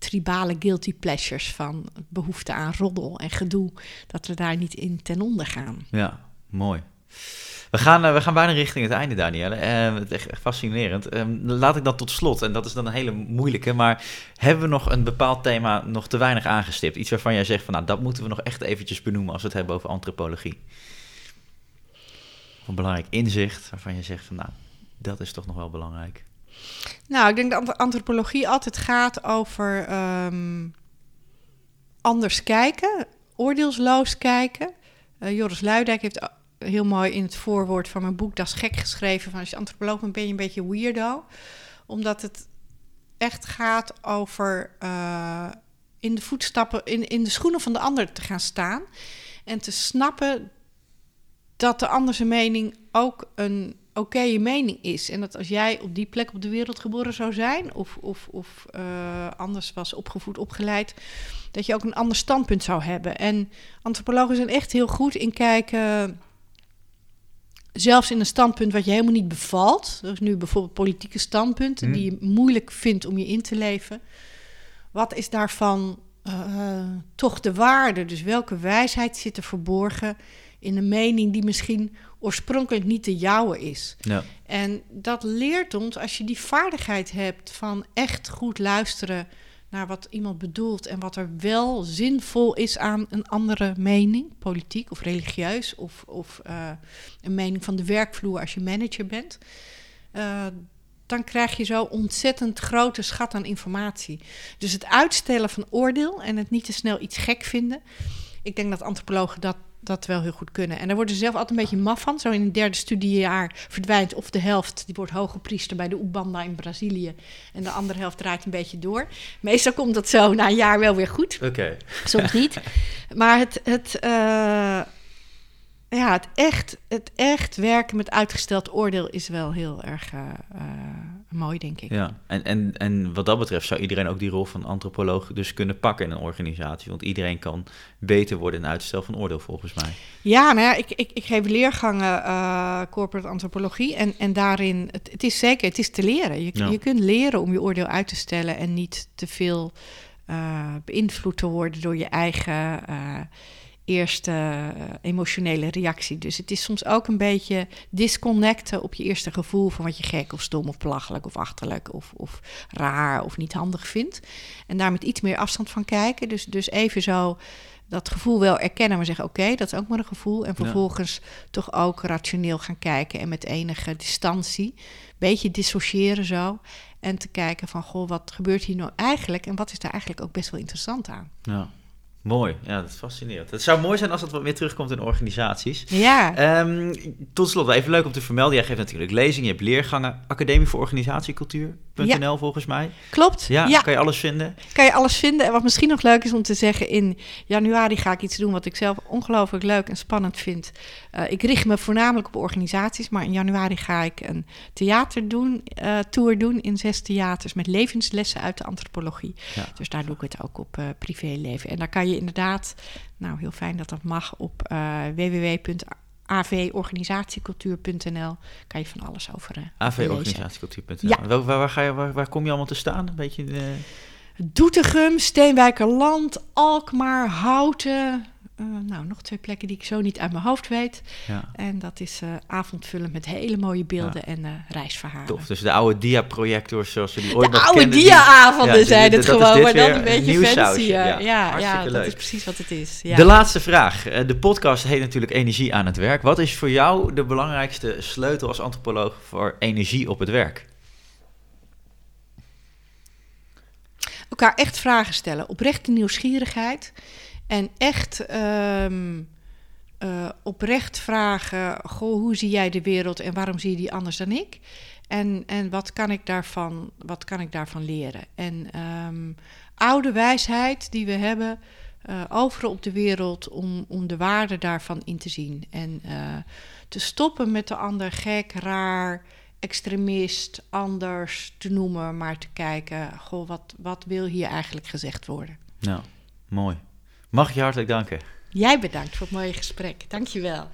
tribale guilty pleasures van behoefte aan roddel en gedoe, dat we daar niet in ten onder gaan. Ja, mooi. We gaan, eh, we gaan bijna richting het einde, Danielle. Eh, het is echt, fascinerend. Eh, laat ik dan tot slot, en dat is dan een hele moeilijke, maar hebben we nog een bepaald thema nog te weinig aangestipt? Iets waarvan jij zegt van, nou, dat moeten we nog echt eventjes benoemen als we het hebben over antropologie. Een belangrijk inzicht waarvan je zegt van, nou, dat is toch nog wel belangrijk. Nou, ik denk dat ant- antropologie altijd gaat over ehm, anders kijken, oordeelsloos kijken. Eh, Joris Luidijk heeft a- heel mooi in het voorwoord van mijn boek Dat is gek geschreven van als je antropoloog bent ben je een beetje weirdo. Omdat het echt gaat over eh, in de voetstappen, in, in de schoenen van de ander te gaan staan. En te snappen dat de ander zijn mening ook een oké mening is. En dat als jij op die plek op de wereld geboren zou zijn, of, of, of eh, anders was opgevoed, opgeleid, dat je ook een ander standpunt zou hebben. En antropologen zijn echt heel goed in kijken, zelfs in een standpunt wat je helemaal niet bevalt. Dus nu bijvoorbeeld politieke standpunten Hmm. die je moeilijk vindt om je in te leven. Wat is daarvan eh, toch de waarde? Dus welke wijsheid zit er verborgen in een mening die misschien oorspronkelijk niet de jouwe is? Ja, En dat leert ons, als je die vaardigheid hebt van echt goed luisteren naar wat iemand bedoelt en wat er wel zinvol is aan een andere mening, politiek of religieus, of, of eh, een mening van de werkvloer als je manager bent, eh, dan krijg je zo ontzettend grote schat aan informatie. Dus het uitstellen van oordeel en het niet te snel iets gek vinden. Ik denk dat antropologen dat, dat wel heel goed kunnen. En daar worden ze zelf altijd een beetje maf van. Zo in het derde studiejaar verdwijnt of de helft, die wordt hoge priester bij de Ubanda in Brazilië. En de andere helft draait een beetje door. Meestal komt dat zo na een jaar wel weer goed oké. soms niet. Maar het, het, eh, ja, het, echt, het echt werken met uitgesteld oordeel is wel heel erg eh, eh, mooi, denk ik. Ja, en, en, en wat dat betreft zou iedereen ook die rol van antropoloog dus kunnen pakken in een organisatie. Want iedereen kan beter worden in uitstel van oordeel, volgens mij. Ja, nou ja, ik, ik, ik geef leergangen eh, corporate antropologie. En, en daarin, het, het is zeker, het is te leren. Je, Ja. je kunt leren om je oordeel uit te stellen en niet te veel eh, beïnvloed te worden door je eigen eh, eerste eh, emotionele reactie. Dus het is soms ook een beetje disconnecten op je eerste gevoel van wat je gek of stom of belachelijk of achterlijk of, of raar of niet handig vindt. En daar met iets meer afstand van kijken. Dus, dus even zo dat gevoel wel erkennen, maar zeggen: oké, dat is ook maar een gevoel. En vervolgens toch ook rationeel gaan kijken en met enige distantie, beetje dissociëren zo. En te kijken van: goh, wat gebeurt hier nou eigenlijk en wat is daar eigenlijk ook best wel interessant aan? Ja, mooi. Ja, dat is fascinerend. Het zou mooi zijn als dat wat meer terugkomt in organisaties. Ja, Ehm, tot slot, even leuk om te vermelden. Jij geeft natuurlijk lezingen, je hebt leergangen. Academie voor Organisatiecultuur.nl volgens mij. klopt. Ja, ja, kan je alles vinden? kan je alles vinden. En wat misschien nog leuk is om te zeggen, in januari ga ik iets doen wat ik zelf ongelooflijk leuk en spannend vind. Eh, ik richt me voornamelijk op organisaties, maar in januari ga ik een theater doen, eh, tour doen in zes theaters met levenslessen uit de antropologie. Ja. Dus daar doe ik het ook op eh, privéleven. En daar kan je inderdaad, nou heel fijn dat dat mag, op eh www.avorganisatiecultuur.nl kan je van alles over eh, lezen. AV-organisatiecultuur.nl. Ja. Waar, waar, ga je, waar, waar kom je allemaal te staan? Een beetje... eh, Doetinchem, Steenwijkerland, Alkmaar, Houten. Eh, nou, nog twee plekken die ik zo niet uit mijn hoofd weet. ja. En dat is eh avondvullend met hele mooie beelden en eh, reisverhalen. Tof, dus de oude diaprojectors zoals we die ooit De nog oude dia-avonden Ja, zijn het gewoon, maar dan een beetje fancy. Ja, ja. dat leuk. is precies wat het is. Ja. De laatste vraag. De podcast heet natuurlijk Energie aan het werk. Wat is voor jou de belangrijkste sleutel als antropoloog voor energie op het werk? elkaar echt vragen stellen. Oprechte nieuwsgierigheid. En echt ehm, eh, oprecht vragen: Goh, hoe zie jij de wereld en waarom zie je die anders dan ik? En, en wat, kan ik daarvan, wat kan ik daarvan leren? En ehm, oude wijsheid die we hebben, uh, overal op de wereld om, om de waarde daarvan in te zien. En uh, te stoppen met de ander gek, raar, extremist, anders te noemen, maar te kijken, goh, wat, wat wil hier eigenlijk gezegd worden? Nou, mooi. Mag ik je hartelijk danken. Jij bedankt voor het mooie gesprek. Dankjewel.